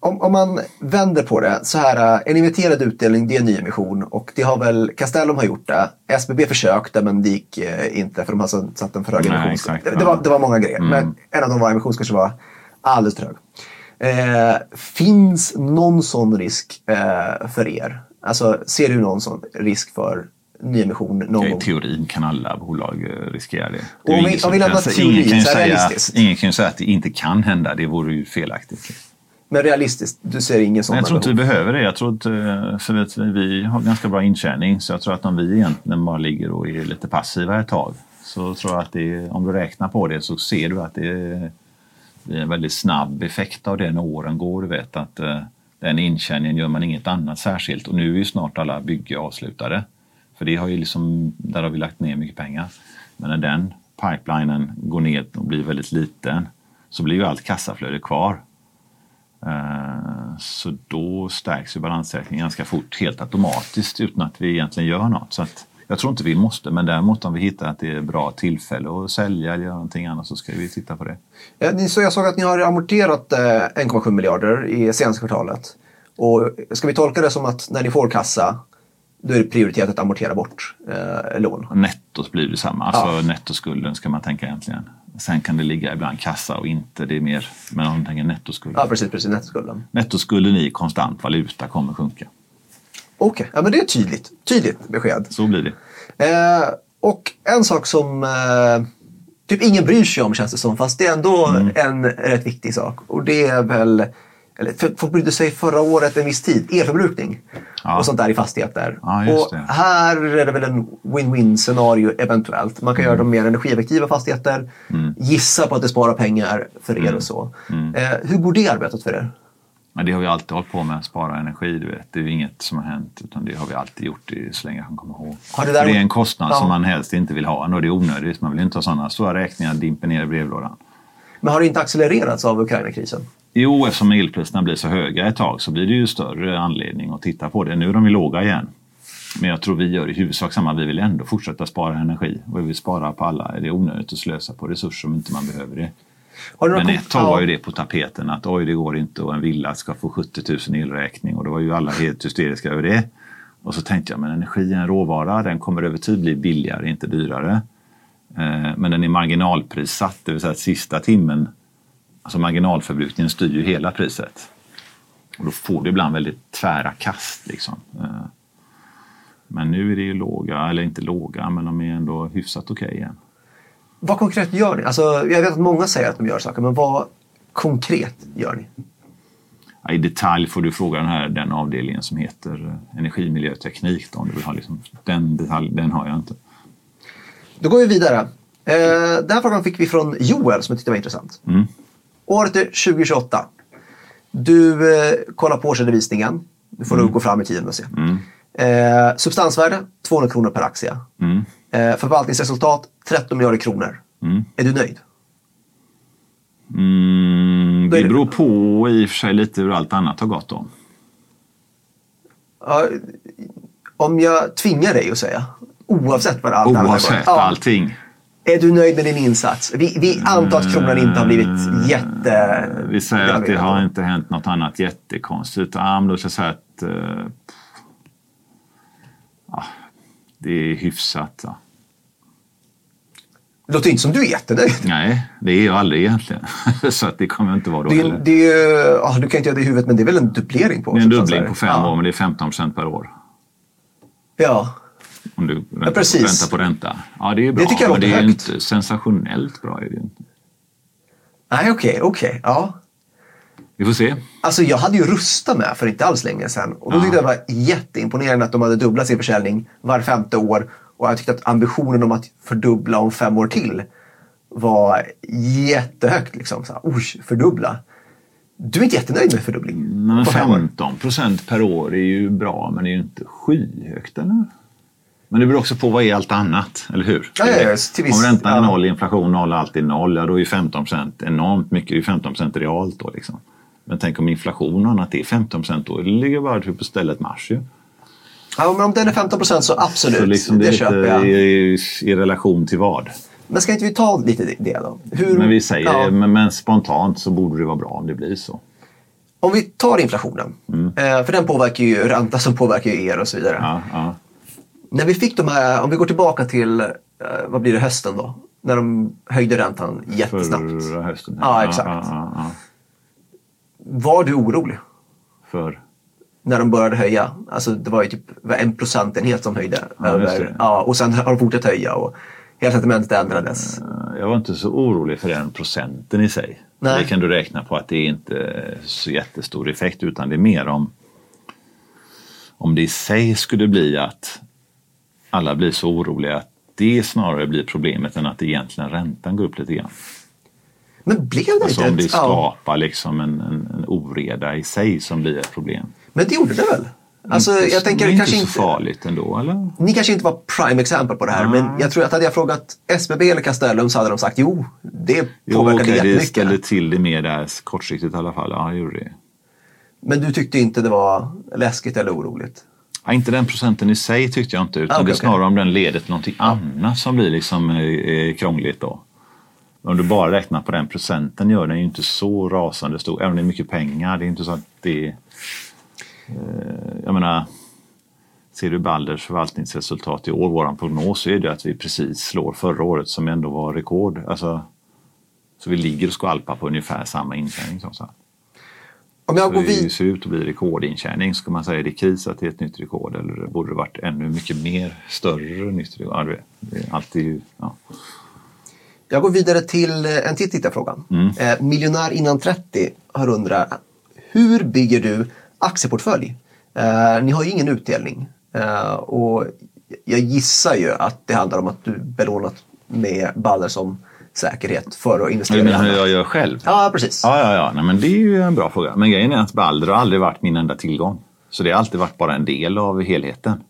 Om, om, man vänder på det så här, en inverterad utdelning det är en nyemission och det har väl Castellum har gjort det. SBB försökte men det gick eh, inte för de har satt en för hög emission. Det, det, var, det var många grejer mm. men en av dem var emission kanske var alldeles för hög. Eh, finns någon sån risk eh, för er? Alltså ser du någon sån risk för nyemission någon ja, I teorin kan alla bolag eh, riskera det. det om, vi, om vi lämnar teorin, så är det realistiskt. Ingen kan ju säga att det inte kan hända, det vore ju felaktigt. Men realistiskt, du ser ingen sån Jag tror inte vi behöver det. Jag tror att, eh, för vet, vi har ganska bra intjäning så jag tror att om vi egentligen bara ligger och är lite passiva ett tag så tror jag att det, om du räknar på det så ser du att det det är en väldigt snabb effekt av det när åren går. Du vet att eh, den intjäningen gör man inget annat särskilt och nu är ju snart alla bygge avslutade. För det har ju liksom, där har vi lagt ner mycket pengar. Men när den pipelinen går ner och blir väldigt liten så blir ju allt kassaflöde kvar. Eh, så då stärks ju balansräkningen ganska fort helt automatiskt utan att vi egentligen gör något. Så att jag tror inte vi måste, men däremot om vi hittar att det är bra tillfälle att sälja eller göra någonting annat så ska vi titta på det. Ja, så jag såg att ni har amorterat 1,7 eh, miljarder i senaste kvartalet. Och ska vi tolka det som att när ni får kassa då är det prioriterat att amortera bort eh, lån? Nettot blir det samma, alltså ja. nettoskulden ska man tänka egentligen. Sen kan det ligga ibland kassa och inte. Det är mer, men om man tänker nettoskulden. Ja, precis. precis nettoskulden. Nettoskulden i konstant valuta kommer sjunka. Okej, okay. ja, men det är tydligt. Tydligt besked. Så blir det. Eh, och en sak som eh, typ ingen bryr sig om känns det som, fast det är ändå mm. en rätt viktig sak. Och det är väl eller för, folk brydde sig förra året en viss tid, elförbrukning ja. och sånt där i fastigheter. Ja, och här är det väl en win-win scenario eventuellt. Man kan mm. göra dem mer energieffektiva fastigheter, mm. gissa på att det sparar pengar för er mm. och så. Mm. Eh, hur går det arbetet för er? Ja, det har vi alltid hållit på med, att spara energi. Du vet. Det är inget som har hänt utan det har vi alltid gjort så länge jag kan komma ihåg. det, däremot... det, är en kostnad ja. som man helst inte vill ha och det är onödigt. Man vill inte ha sådana stora räkningar dimper ner i brevlådan. Men har det inte accelererats av Ukraina-krisen? Jo, eftersom elpriserna blir så höga ett tag så blir det ju större anledning att titta på det. Nu är de ju låga igen. Men jag tror vi gör i huvudsak samma. Vi vill ändå fortsätta spara energi. Och vi vill spara på alla. Det är onödigt att slösa på resurser om inte man behöver det. Men ett tag var ju det på tapeten att oj, det går inte och en villa ska få 70 000 elräkning och då var ju alla helt hysteriska över det. Och så tänkte jag, men energi är en råvara, den kommer över tid bli billigare, inte dyrare. Eh, men den är marginalprissatt, det vill säga att sista timmen Alltså marginalförbrukningen styr ju hela priset. Och då får du ibland väldigt tvära kast. Liksom. Eh, men nu är det ju låga, eller inte låga, men de är ändå hyfsat okej okay igen. Vad konkret gör ni? Alltså, jag vet att många säger att de gör saker, men vad konkret gör ni? I detalj får du fråga den, här, den avdelningen som heter energimiljöteknik. Då, om du vill ha liksom, den, detalj, den har jag inte. Då går vi vidare. Eh, den här frågan fick vi från Joel som jag tyckte var intressant. Mm. Året är 2028. Du eh, kollar på årsredovisningen. Du får mm. gå fram i tiden och se. Mm. Eh, substansvärde 200 kronor per aktie. Mm. Eh, förvaltningsresultat 13 miljarder kronor. Mm. Är du nöjd? Mm, det beror på i och för sig lite hur allt annat har gått då. Ja, om jag tvingar dig att säga, oavsett vad allt annat Oavsett ja, allting. Är du nöjd med din insats? Vi, vi antar att kronan inte har blivit jätte... Vi säger att det har inte hänt något annat jättekonstigt. Ja, men då ska jag säga att eh, ja, det är hyfsat. Ja. Det låter inte som du är jättenöjd. Nej, det är jag aldrig egentligen. så att det kommer jag inte vara då Det, heller. det är, ja, du kan inte göra det i huvudet, men det är väl en dupplering på? Det är en dubbling på fem ja. år, men det är 15 procent per år. Ja. Om du räntar, precis. ränta på ränta. Ja, det är bra. tycker jag men det är högt. inte sensationellt bra. Är det inte. Nej, okej, okej. Ja. Vi får se. Alltså jag hade ju Rusta med för inte alls länge sedan. Och då Ja. tyckte jag det var jätteimponerande att de hade dubblat sin försäljning var femte år. Och jag tyckte att ambitionen om att fördubbla om fem år till var jättehögt. Liksom. Så här, Oj, fördubbla. Du är inte jättenöjd med fördubbling? Men fem år? 15 procent per år är ju bra, men det är ju inte skyhögt, eller? Men det beror också på vad är allt annat, eller hur? Ja, ja, ja, till viss- Om räntan är noll, inflation noll, allt är noll, ja då är ju 15 procent enormt mycket. Det är ju 15 procent realt då liksom. Men tänk om inflation och annat är 15 procent, då ligger bara på stället marsch ju. Ja, men om den är 15 procent så absolut, Så liksom det det, köper jag. i, i relation till vad? Men ska inte vi ta lite det- då? Hur, Men vi säger, ja, men, men spontant så borde det vara bra om det blir så. Om vi tar inflationen, Mm. eh, för den påverkar ju ränta som påverkar ju er och så vidare. Ja, ja. När vi fick de här, om vi går tillbaka till, eh, vad blir det, hösten då? När de höjde räntan jättesnabbt. Förra hösten. Ja, exakt. Var du orolig För? När de började höja? Alltså det var ju typ en procentenhet som höjde. Ja, över, ja, och sen har de fortsatt höja och hela sentimentet ändrades. Jag var inte så orolig för den procenten i sig. Nej. Det kan du räkna på att det är inte så jättestor effekt utan det är mer om om det i sig skulle bli att alla blir så oroliga att det snarare blir problemet än att egentligen räntan går upp lite grann. Men blev det Alltså inte om det ett, ja, skapar liksom en, en, en oreda i sig som blir ett problem. Men det gjorde det väl? Alltså Inte- jag tänker det är kanske inte inte... så farligt ändå eller? Ni kanske inte var prime exempel på det här, men jag tror att hade jag frågat SBB eller Castellum så hade de sagt jo, det Jo, påverkade okej, det jättemycket. ställde till det mer där kortsiktigt i alla fall. Ja, det gjorde det. Men du tyckte inte det var läskigt eller oroligt? Ja, inte den procenten i sig tyckte jag inte, utan Ah, okej, det är snarare om den leder till någonting annat som blir liksom eh, eh, krångligt då. Om du bara räknar på den procenten gör den ju inte så rasande stor, även om det är mycket pengar. Det är inte så att det jag menar, ser du Balders förvaltningsresultat i år, våran prognos, är det att vi precis slår förra året som ändå var rekord. Alltså, så vi ligger och skvalpar på ungefär samma intjäning som sagt. Om jag Så går det vid... ser ut att bli rekordintjäning. Ska man säga är det kris att det är ett nytt rekord eller borde det varit ännu mycket mer större nytt rekord? Ja, det är alltid, ja. Jag går vidare till eh, en till tittarfråga. Mm. Eh, miljonär innan 30 har undrat, hur bygger du aktieportfölj? Eh, ni har ju ingen utdelning. Eh, och jag gissar ju att det handlar om att du belånat med Balder som säkerhet för att investera Men i hur jag gör själv? Ja, precis. Ja, ja, ja. Nej, men det är ju en bra fråga. Men grejen är att Balder har aldrig varit min enda tillgång. Så det har alltid varit bara en del av helheten.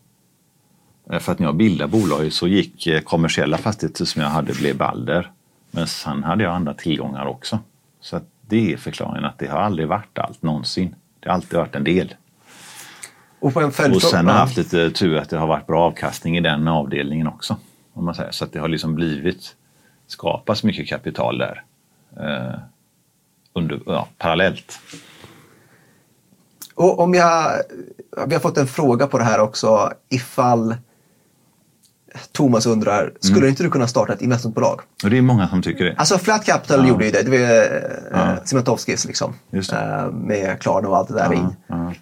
Eh, För att när jag bildade bolaget så gick eh, kommersiella fastigheter som jag hade blev Balder. Men sen hade jag andra tillgångar också. Så det är förklaringen att det har aldrig varit allt någonsin. Det har alltid varit en del. Och på en. Och sen har jag ja. haft lite tur att det har varit bra avkastning i den avdelningen också. Om man säger. Så att det har liksom blivit skapats mycket kapital där. Eh, under, ja, parallellt. Och om jag, vi har fått en fråga på det här också. Ifall Thomas undrar, skulle Mm. inte du kunna starta ett investmentbolag? Och det är många som tycker det. Alltså Flat Capital gjorde ju det. Det var ju Ja. eh, Cementovskis liksom. Eh, med Klarna och allt det där. Ja, ja.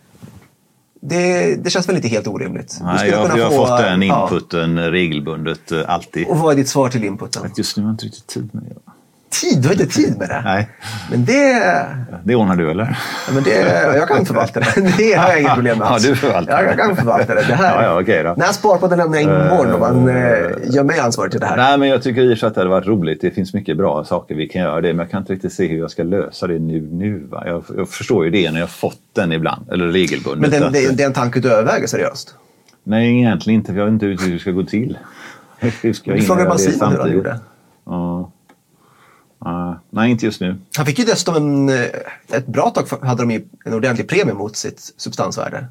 Det, det känns väl inte helt orimligt. Nej, jag, jag har få, fått den ja. inputen regelbundet eh, alltid. Och vad är ditt svar till inputen? Att Just nu har jag inte riktigt tid med det. Tid? Du har inte tid med det? Nej, Men det, det ordnar du eller? ja, men det... Jag kan förvalta det. Det har jag inget problem med Ja, alls. du förvaltar Ja, jag kan förvalta det. det här. Ja, ja, okej då. När jag sparar på den lämnar jag imorgon och man eh, gör mig ansvarig till det här. Nej, men jag tycker i och för att det hade varit roligt. Det finns mycket bra saker vi kan göra det, men jag kan inte riktigt se hur jag ska lösa det nu. nu? Jag, jag förstår ju det när jag fått den ibland, eller regelbundet. Men den, det, det är en tanke du överväger seriöst? Nej, egentligen inte, för jag vet inte hur det ska gå till. Hur ska jag Du frågade det Simon hur han gjorde. Ja. Uh, nej, inte just nu. Han fick ju dessutom en, eh, ett bra tag för- hade de ju en ordentlig premie mot sitt substansvärde.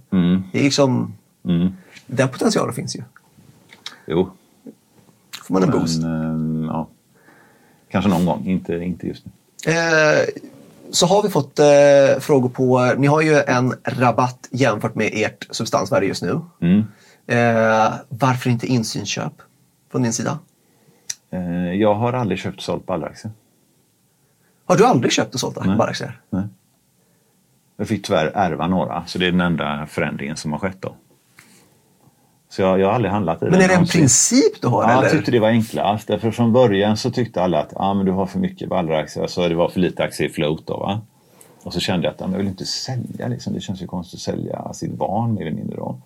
Det är liksom, Mm. Den potentialen finns ju. Jo, får man en boost. men, eh, ja. Kanske någon gång, inte, inte just nu. Eh, så har vi fått eh, frågor på, ni har ju en rabatt jämfört med ert substansvärde just nu. Mm. Varför inte insynsköp från din sida? Jag har aldrig köpt och sålt Balderaktier. Har du aldrig köpt och sålt Nej. Balderaktier? Nej. Jag fick tyvärr ärva några, så det är den enda förändringen som har skett då. Så jag, jag har aldrig handlat i Men den är det en någonsin. princip du har? Ja, eller? jag tyckte det var enklast. Därför från början så tyckte alla att ah, men du har för mycket Balderaktier. Alltså, det var för lite aktier i float då. Va? Och så kände jag att ah, men jag vill inte sälja. Liksom. Det känns ju konstigt att sälja sitt barn mer eller mindre. Då.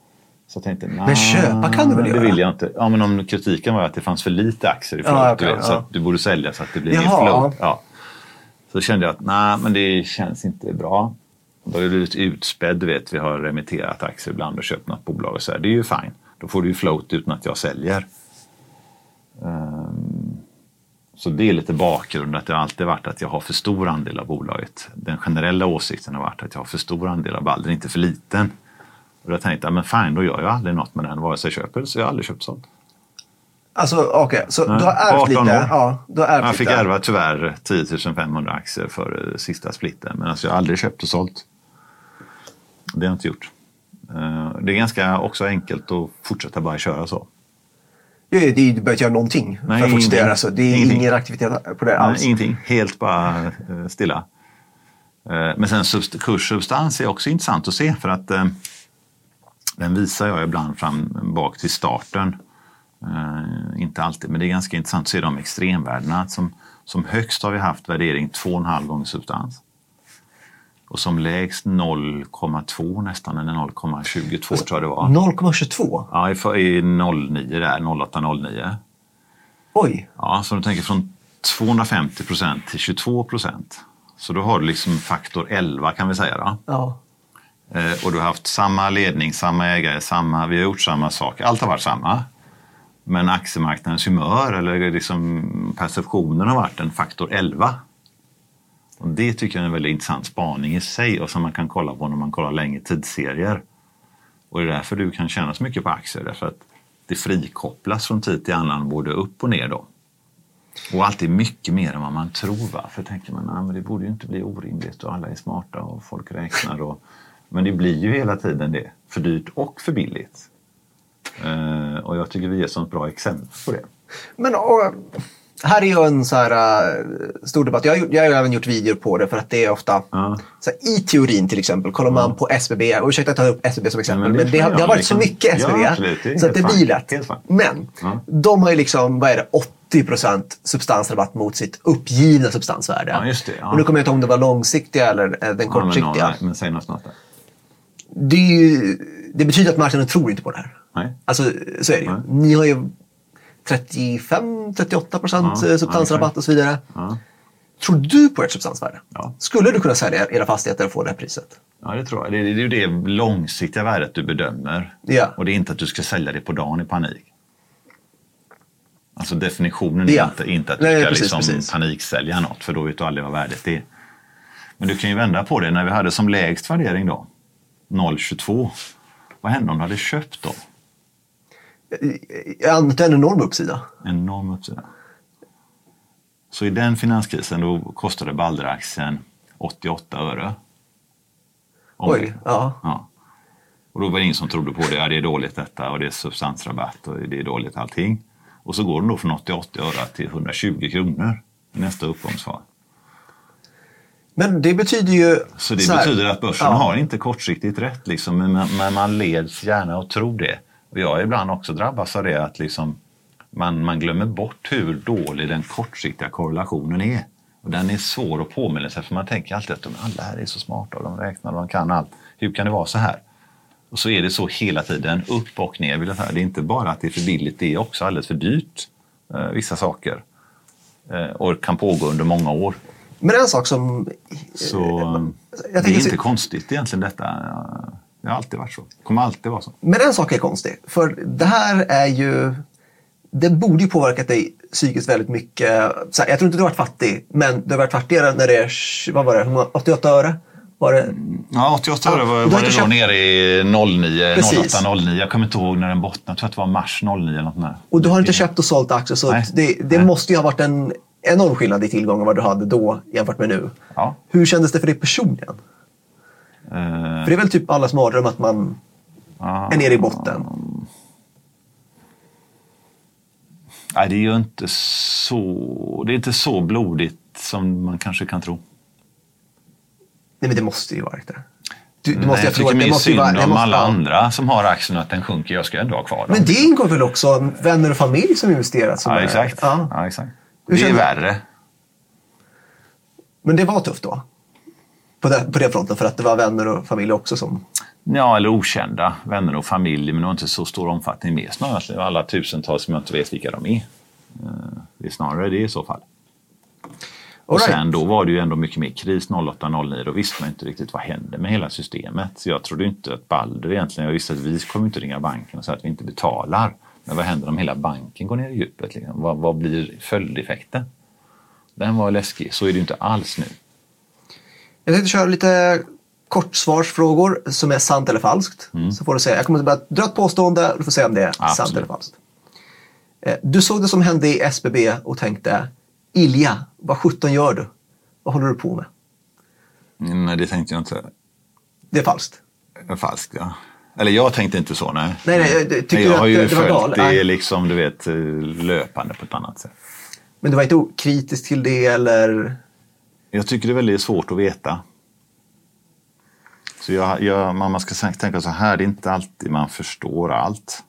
Så jag tänkte, nah, Men köpa kan du väl det göra? vill jag inte. Ja, men om kritiken var att det fanns för lite aktier i float. Ja, du okej, vet, så ja. att du borde sälja så att det blir mer Jaha. float. Ja. Så kände jag att nej, men det känns inte bra. Då har du blivit utspädd, vet. Vi har remitterat aktier ibland och köpt något bolag och så här. Det är ju fine. Då får du ju float utan att jag säljer. Ehm, så det är lite bakgrund att det har alltid varit att jag har för stor andel av bolaget. Den generella åsikten har varit att jag har för stor andel av Balder, inte för liten. Och då tänkte jag, men fine, då gör jag aldrig något med den, vare sig jag köper eller så jag har aldrig köpt sånt. Alltså okej, så Nej, du har ärvt 18 lite? år. Ja, du har ärvt Jag fick lite. ärva tyvärr 10 500 aktier för eh, sista splitten, men alltså jag har aldrig köpt och sålt. Det har jag inte gjort. Eh, Det är ganska också enkelt att fortsätta bara köra så. Ja, det du behöver inte göra någonting Nej, för att fortsätta göra så. Det är Ingenting. ingen aktivitet på det alls. Nej, ingenting, helt bara eh, stilla. Men sen subst- kurssubstans är också intressant att se för att den visar jag ibland fram bak till starten. Eh, inte alltid, men det är ganska intressant att se de extremvärdena. Som, som högst har vi haft värdering 2,5 gånger substans. Och som lägst 0,2 nästan, eller 0,22 tror jag det var. 0,22? Ja, i, i 09 där, 0809. Oj. Ja, så du tänker från 250 procent till 22 procent. Så då har du liksom faktor 11 kan vi säga. Då. Ja. Eh, och du har haft samma ledning, samma ägare, samma, vi har gjort samma sak. Allt har varit samma. Men aktiemarknadens humör eller liksom perceptionen har varit en faktor 11. Och det tycker jag är en väldigt intressant spaning i sig och som man kan kolla på när man kollar längre tidsserier. Och det är därför du kan tjäna så mycket på aktier. Därför att det frikopplas från tid till annan både upp och ner. Då. Och alltid mycket mer än vad man tror. Va? För tänker man ah, att det borde ju inte bli orimligt och alla är smarta och folk räknar. Och... Men det blir ju hela tiden det. För dyrt och för billigt. Eh, och jag tycker vi är ett bra exempel på det. Men och, här är ju en så här, äh, stor debatt. Jag jag har även gjort videor på det för att det är ofta Ja. så här, I teorin till exempel, kollar man på SBB, och ursäkta att jag tar upp SBB som exempel, men men det det, får har, det har varit så mycket SBB Ja, absolut. Det så att det blir lätt. Men Ja. de har ju liksom, vad är det, 80% substansrabatt mot sitt uppgivna substansvärde. Ja, just det, ja. Och nu kommer jag inte ihåg om det var långsiktiga eller eh, den Ja, men, kortsiktiga. någon- men säg något snart det, ju, det betyder att marknaden tror inte på det här. Nej. Alltså, så är det ju. Nej. Ni har ju 35-38 procent Ja, substansrabatt ja, och så vidare. Ja. Tror du på ert substansvärde? Ja. Skulle du kunna sälja era fastigheter och få det här priset? Ja, det tror jag. Det är, är ju det långsiktiga värdet du bedömer. Ja. Och det är inte att du ska sälja det på dagen i panik. Alltså definitionen är Ja. inte, inte att du Nej, ska precis, liksom precis. paniksälja något, för då vet du aldrig vad värdet är. Men du kan ju vända på det. När vi hade som lägst värdering då, 0,22. Vad hände om du hade köpt då? Jag antar en enorm uppsida. Enorm uppsida. Så i den finanskrisen då kostade Balder-aktien 88 öre. Om Oj, ja. Ja. Och då var det ingen som trodde på det. Ja, det är dåligt detta och det är substansrabatt och det är dåligt allting. Och så går den då från 88 öre till 120 kronor i nästa uppgångsfas. Men det betyder ju... Så det så betyder att börsen Ja. har inte kortsiktigt rätt. Liksom, men man leds gärna att tro det. Och jag ibland också drabbats av det att liksom, man, man glömmer bort hur dålig den kortsiktiga korrelationen är. Och den är svår att påminna sig för man tänker alltid att de alla här är så smarta och de räknar och de kan allt. Hur kan det vara så här? Och så är det så hela tiden, upp och ner. Jag. Det är inte bara att det är för billigt, det är också alldeles för dyrt. Eh, vissa saker. Eh, och kan pågå under många år. Men en sak som... Så det är tänker så- inte konstigt egentligen detta. Det har alltid varit så. Det kommer alltid vara så. Men en sak är konstig. För det här är ju... det borde ju påverkat dig psykiskt väldigt mycket. Här, jag tror inte du har varit fattig, men du har varit fattigare när det är, vad var det, 88 öre? Var det? Ja, 88 öre Ja, var, var det då köpt- nere i 09, Precis. 08, 09. Jag kommer inte ihåg när den bottnade. Jag tror att det var mars 09 eller något där. Och du har inte köpt och sålt aktier, så Nej. det, det Nej. måste ju ha varit en enorm skillnad i tillgången vad du hade då jämfört med nu. Ja. Hur kändes det för dig personligen? Eh, För det är väl typ allas mardröm att man ja. är nere i botten. Nej, det är ju inte så, det är inte så blodigt som man kanske kan tro. Nej, men det måste ju varit det. Du, du Nej, måste jag tycker mer synd vara- om alla ja. andra som har aktien att den sjunker. Jag ska ändå ha kvar dem. Men det ingår väl också vänner och familj som investerat? Som ja, exakt. Ja. Ja, exakt. Det är värre. Men det var tufft då? På den, på den fronten, för att det var vänner och familj också som... Ja, eller okända vänner och familj, men det har inte så stor omfattning med. Snarare alla tusentals som jag inte vet vilka de är. Eh, Det är snarare det i så fall. Och right. sen då var det ju ändå mycket mer kris 08-09. Då visste man inte riktigt vad hände med hela systemet. Så jag trodde inte att Balder egentligen, jag visste att vi kommer inte ringa banken och säga att vi inte betalar. Men vad händer om hela banken går ner i djupet? Liksom? Vad, vad blir följdeffekten? Den var läskig. Så är det ju inte alls nu. Jag tänkte köra lite kortsvarsfrågor som är sant eller falskt. Mm. Så får du säga. Jag kommer att dra ett påstående och du får säga om det är sant Absolut. eller falskt. Eh, Du såg det som hände i SBB och tänkte Ilja, vad sjutton gör du? Vad håller du på med? Mm, Nej, det tänkte jag inte. Det är falskt. Falskt, ja. Eller jag tänkte inte så, nej. Nej, nej, jag tycker Nej, jag har ju det- det följt det Nej. liksom, du vet, eh, löpande på ett annat sätt. Men du var inte kritisk till det eller? Jag tycker det är väldigt svårt att veta. Så jag, jag, man ska tänka så här, det är inte alltid man förstår allt.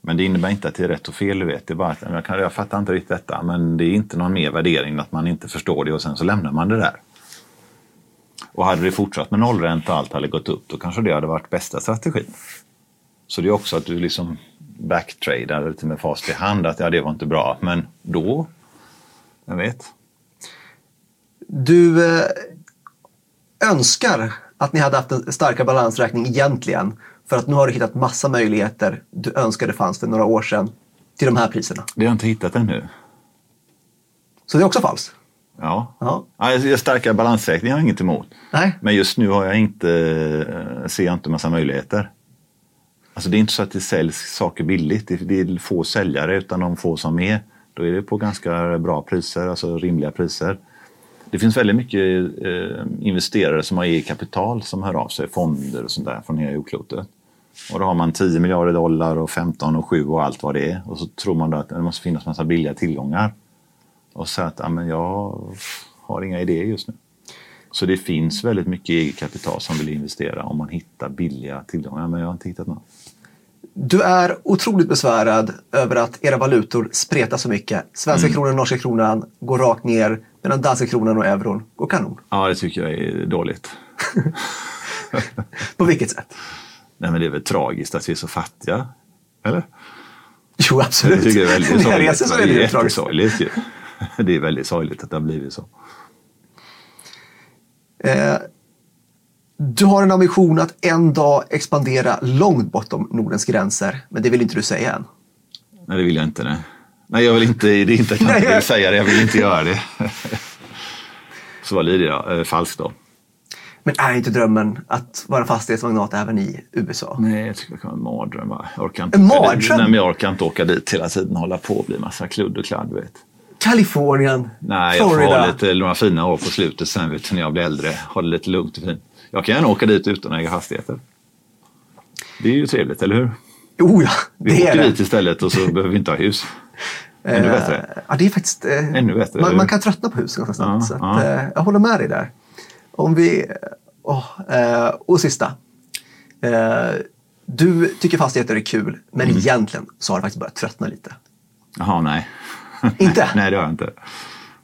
Men det innebär inte att det är rätt och fel, du vet. Det är bara att jag, kan, jag fattar inte riktigt detta, men det är inte någon mer värdering att man inte förstår det och sen så lämnar man det där. Och hade det fortsatt med nollränta och allt hade gått upp, då kanske det hade varit bästa strategin. Så det är också att du liksom backtradar lite med fast i hand, att ja, det var inte bra. Men då, jag vet. Du eh, önskar att ni hade haft en starkare balansräkning egentligen. För att nu har du hittat massa möjligheter du önskade fanns för några år sedan till de här priserna. Det har jag inte hittat ännu. Så det är också falskt. Ja. Ja. Ja, jag- starka balansräkningar har jag inget emot. Nej. Men just nu har jag inte, eh, ser jag inte massa möjligheter. Alltså det är inte så att det säljs saker billigt. Det är få säljare utan de få som är. Då är det på ganska bra priser, alltså rimliga priser. Det finns väldigt mycket eh, investerare som har eget kapital som hör av sig, fonder och sånt där från hela jordklotet. Och då har man 10 miljarder dollar och 15 och 7 och allt vad det är. Och så tror man då att det måste finnas massa billiga tillgångar. Och så att, ja, men jag har inga idéer just nu. Så det finns väldigt mycket eget kapital som vill investera om man hittar billiga tillgångar. Men jag har inte hittat något. Du är otroligt besvärad över att era valutor spretar så mycket. Svenska Mm. kronan och norska kronan går rakt ner medan danska kronan och euron går kanon. Ja, det tycker jag är dåligt. På vilket sätt? Nej, men det är väl tragiskt att vi är så fattiga. Eller? Jo, absolut. Jag tycker det är väldigt sorgligt. Det är jättesorgligt ju. Det är väldigt sorgligt att det har blivit så. Eh, du har en ambition att en dag expandera långt bortom Nordens gränser, men det vill inte du säga än. Nej, det vill jag inte. Nej, nej jag vill inte. Det är inte att jag inte vill säga det. Jag vill inte göra det. Så vad lyder jag? Eh, falskt då? Men är inte drömmen att vara fastighetsmagnat även i USA? Nej, jag tycker det kan vara en mardröm. Jag orkar inte En mardröm? Nej, men jag orkar inte åka dit hela tiden och hålla på och bli massa kludd och kladd. Vet. Kalifornien, Nej, jag får Florida. ha lite, några fina år på slutet sen vet när jag blir äldre. Ha det lite lugnt och fint. Jag kan gärna åka dit utan att äga fastigheter. Det är ju trevligt, eller hur? Oh ja, Vi det är åker det. dit istället och så behöver vi inte ha hus. Ännu Eh, bättre. Ja, det är faktiskt... eh, Ännu bättre, Man, man kan tröttna på hus ganska snabbt. Ja, så att, ja. eh, jag håller med dig där. Om vi... eh, och sista. Du tycker fastigheter är kul, men Mm. egentligen så har du faktiskt börjat tröttna lite. Jaha, nej. Inte? nej, det har jag inte.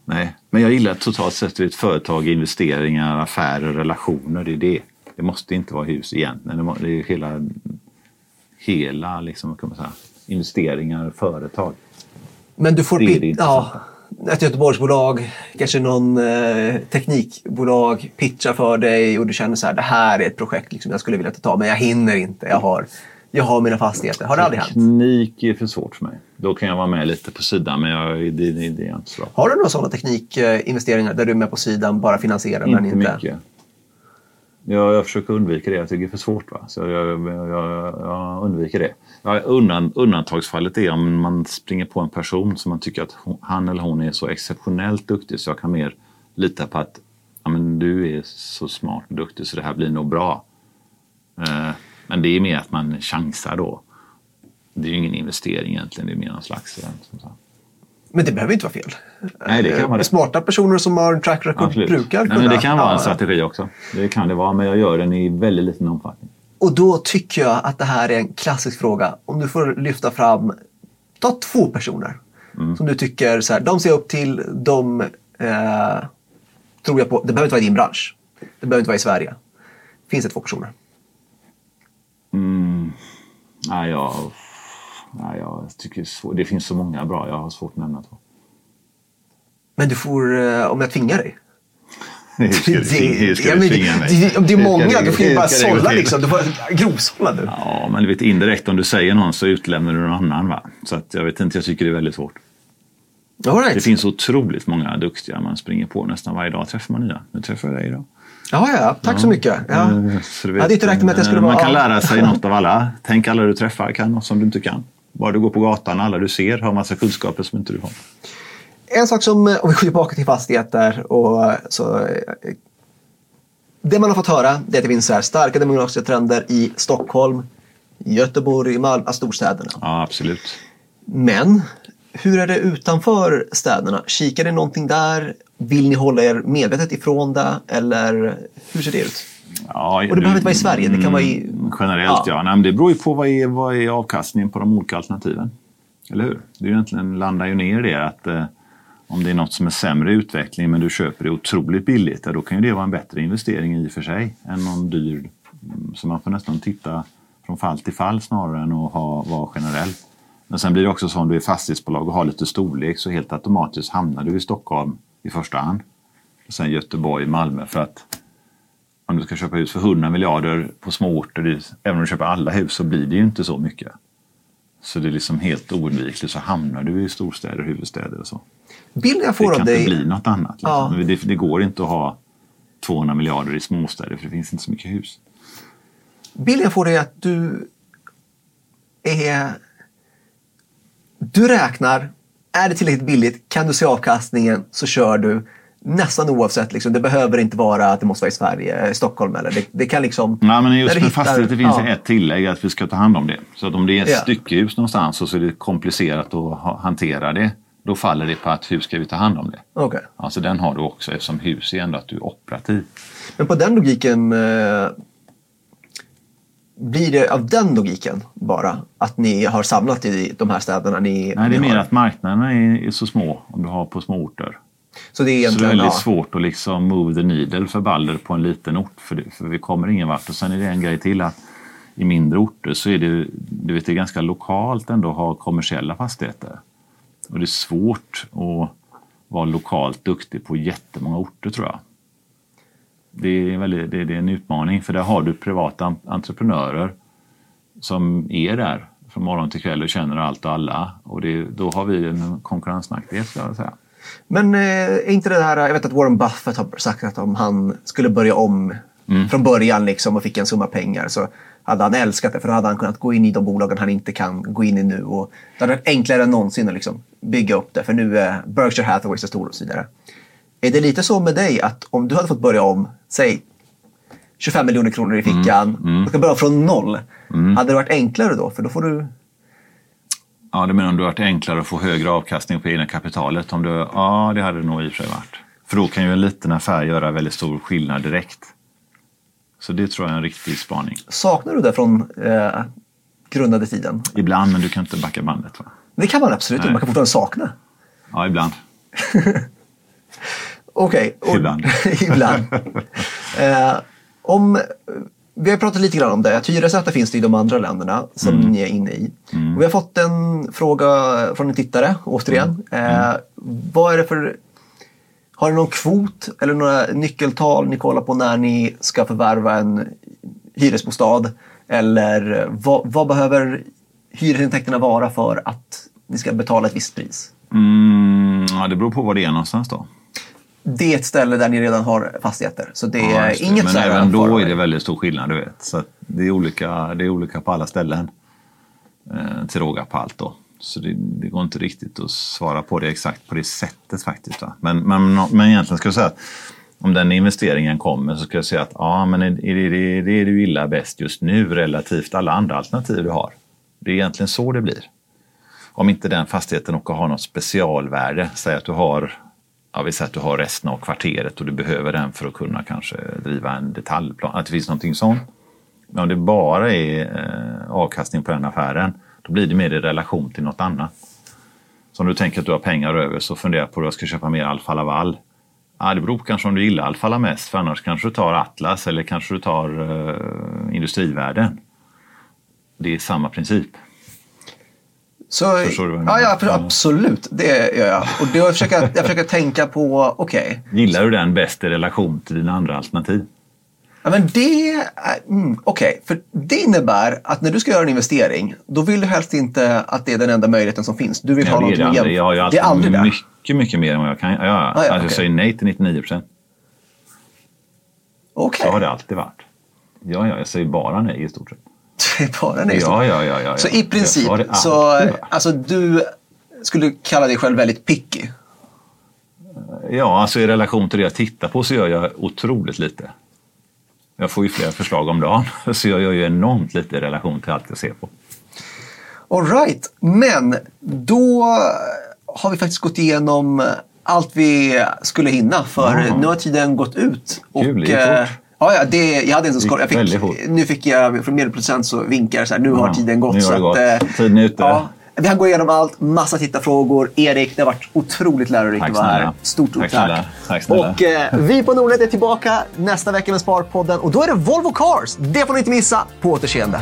Nej, men jag gillar totalt sett ett företag, investeringar, affärer, relationer. Det är det. Det måste inte vara hus egentligen. Det är hela, hela liksom, kan man säga, investeringar, företag. Men du får... Det är det ja, ett Göteborgsbolag, kanske någon eh, teknikbolag pitchar för dig och du känner så här, det här är ett projekt liksom, jag skulle vilja ta, men jag hinner inte. Jag har jag har mina fastigheter. Har det aldrig hänt? Teknik är för svårt för mig. Då kan jag vara med lite på sidan, men jag, det, det, det är inte så bra. Har du några sådana teknikinvesteringar där du är med på sidan, bara finansierar men Inte inte... mycket. Jag, jag försöker undvika det. Jag tycker det är för svårt. Va? Så jag, jag, jag, jag undviker det. Ja, undan, undantagsfallet är om man springer på en person som man tycker att hon, han eller hon är så exceptionellt duktig så jag kan mer lita på att ja, men du är så smart och duktig så det här blir nog bra. Eh, men det är mer att man chansar då. Det är ju ingen investering egentligen, det är mer någon slags... Eh, som sagt. Men det behöver inte vara fel. Nej, det kan vara det. Smarta personer som har en track record Absolut. brukar Nej, kunna... men det kan vara en strategi också. Det kan det vara, men jag gör den i väldigt liten omfattning. Och då tycker jag att det här är en klassisk fråga. Om du får lyfta fram, ta två personer Mm. som du tycker så här, de ser jag upp till, de eh, tror jag på. Det behöver inte vara i din bransch. Det behöver inte vara i Sverige. Finns det två personer? Nej, jag, nej, jag tycker det, finns så många bra. Jag har svårt att nämna två. Men du får, eh, om jag tvingar dig. Hur ska du hur ska du tvinga mig? det, det, det är många, du får ju bara sålla liksom. Du får grovsålla nu. Ja, men du vet indirekt om du säger någon så utlämnar du någon annan. Va? Så att jag vet inte, jag tycker det är väldigt svårt. All right. Det finns otroligt många duktiga man springer på nästan varje dag. Träffar man nya. Nu träffar jag dig idag. Ja, ja, tack så mycket. Ja. Eh, så du Jag hade inte räknat med att jag skulle eh, vara... Man kan lära sig något av alla. Tänk alla du träffar kan något som du inte kan. Bara du går på gatan, alla du ser har massa kunskaper som inte du har. En sak som, eh, om vi går tillbaka till fastigheter och så. eh, Det man har fått höra det är att det finns så här starka demografiska trender i Stockholm, Göteborg, Malmö, storstäderna. Ja, absolut. Men hur är det utanför städerna? Kikar ni någonting där? Vill ni hålla er medvetet ifrån det? Eller hur ser det ut? Ja, Och det behöver inte vara i Sverige, det kan vara i- Mm, Generellt ja. Ja. Nej, men det beror ju på vad är, vad är avkastningen på de olika alternativen. Eller hur? Det är egentligen landar ju ner i det att eh, om det är något som är sämre utveckling men du köper det otroligt billigt, ja, då kan ju det vara en bättre investering i och för sig än någon dyr. Mm, Så man får nästan titta från fall till fall snarare än att ha, vara generell. Men sen blir det också så om du är fastighetsbolag och har lite storlek så helt automatiskt hamnar du i Stockholm i första hand. Och sen Göteborg, Malmö för att om du ska köpa hus för 100 miljarder på småorter, det- även om du köper alla hus så blir det ju inte så mycket. Så det är liksom helt oundvikligt så hamnar du i storstäder, huvudstäder och så. Bilden jag Det får kan av inte dig... bli något annat. Liksom. Ja. Det, det går inte att ha 200 miljarder i småstäder för det finns inte så mycket hus. Bilden jag får är att du är... Du räknar, är det tillräckligt billigt, kan du se avkastningen så kör du. Nästan oavsett, liksom, det behöver inte vara att det måste vara i Sverige, Stockholm eller det, det kan liksom... Nej, men just med hittar- fastigheter finns ja. ett tillägg att vi ska ta hand om det. Så att om det är ett Ja. styckehus någonstans och så är det komplicerat att ha- hantera det, då faller det på att hur ska vi ta hand om det? Okej. Alltså den har du också eftersom hus är ändå att du är operativ. Men på den logiken eh, blir det av den logiken bara att ni har samlat i de här städerna? Ni, Nej, det är mer har. att marknaderna är, är så små om du har på små orter. Så det är Så det är egentligen... väldigt ja. svårt att liksom move the needle för Balder på en liten ort för, det, för vi kommer ingen vart. Och sen är det en grej till att i mindre orter så är det, du vet, det är ganska lokalt ändå att ha kommersiella fastigheter. Och det är svårt att vara lokalt duktig på jättemånga orter tror jag. Det är, väldigt, det, är en utmaning för där har du privata en- entreprenörer som är där från morgon till kväll och känner allt och alla. Och det, då har vi en konkurrensnackdel ska jag säga. Men eh, är inte det här, jag vet att Warren Buffett har sagt att om han skulle börja om Mm. från början liksom och fick en summa pengar så hade han älskat det för då hade han kunnat gå in i de bolagen han inte kan gå in i nu. Och det hade varit enklare än någonsin att liksom bygga upp det för nu är Berkshire Hathaway så stor och så vidare. Är det lite så med dig att om du hade fått börja om, säg 25 miljoner kronor i fickan Mm. och ska börja från noll. Hade det varit enklare då? För då får du... Ja, du menar om det varit enklare att få högre avkastning på egna kapitalet? Om du, ja, det hade det nog i och för sig varit. För då kan ju en liten affär göra väldigt stor skillnad direkt. Så det tror jag är en riktig spaning. Saknar du det från eh, grundade tiden? Ibland, men du kan inte backa bandet. Va? Det kan man absolut Nej. Man kan fortfarande sakna. Ja, ibland. Okej. Ibland. ibland. Eh, om, vi har pratat lite grann om det. Att hyresrätter finns det i de andra länderna som Mm. ni är inne i. Och vi har fått en fråga från en tittare, återigen. Mm. Eh, vad är det för... Har ni någon kvot eller några nyckeltal ni kollar på när ni ska förvärva en hyresbostad? Eller vad, vad behöver hyresintäkterna vara för att ni ska betala ett visst pris? Mm, ja, det beror på var det är någonstans då. Det är ett ställe där ni redan har fastigheter. Så det är Ja, det. inget Men även då är det väldigt stor skillnad, du vet. Så det, är olika, det är olika på alla ställen. Eh, till råga på allt då. Så det, det går inte riktigt att svara på det exakt på det sättet faktiskt. Va? Men, men, men egentligen ska jag säga att om den investeringen kommer så ska jag säga att ja, men är det, är det, det är du gillar bäst just nu relativt alla andra alternativ du har. Det är egentligen så det blir. Om inte den fastigheten också har något specialvärde, säg att du har Ja, vi säger att du har resten av kvarteret och du behöver den för att kunna kanske driva en detaljplan. Att det finns någonting sånt. Men om det bara är eh, avkastning på den affären, då blir det mer i relation till något annat. Så om du tänker att du har pengar över så fundera på att jag ska köpa mer Alfa Laval. Ja, det beror på kanske om du gillar Alfa Laval mest, för annars kanske du tar Atlas eller kanske du tar eh, Industrivärden. Det är samma princip. Så, Förstår du vad jag ja, menar? ja, Ja. absolut. Det gör jag. Och då försöker jag, jag försöker tänka på, okej. Gillar du den bäst i relation till dina andra alternativ? Ja, men det, mm, okej, för det innebär att när du ska göra en investering, då vill du helst inte att det är den enda möjligheten som finns. Du vill ha Ja, det att aldrig. Jag har ju jämföra. Det är aldrig alltid mycket, mycket mer än vad jag kan. Ja, ja. ja, alltså, Jag okej. säger nej till 99 procent. Okej, Så har det alltid varit. Ja, ja, jag säger bara nej i stort sett. bara. Ja, ja, ja. ja, Så i princip, så, varit. alltså du skulle kalla dig själv väldigt picky. Ja, alltså i relation till det jag tittar på så gör jag otroligt lite. Jag får ju flera förslag om dagen, så jag gör ju enormt lite i relation till allt jag ser på. All right, men då har vi faktiskt gått igenom allt vi skulle hinna för Ja. nu har tiden gått ut. Kul, eh, fort. Ja, ja, det, jag hade inte ens gick koll. Nu fick jag från medelproducent så vinkar så här, nu har Ja, tiden gått. nu har det gått. att, eh, Tiden är ute. Ja, vi har gått igenom allt, massa tittarfrågor. Erik, det har varit otroligt lärorikt att vara här. Stort, Tack tack. snälla. Tack snälla. Och eh, vi på Nordnet är tillbaka nästa vecka med Sparpodden och då är det Volvo Cars. Det får ni inte missa. På återseende.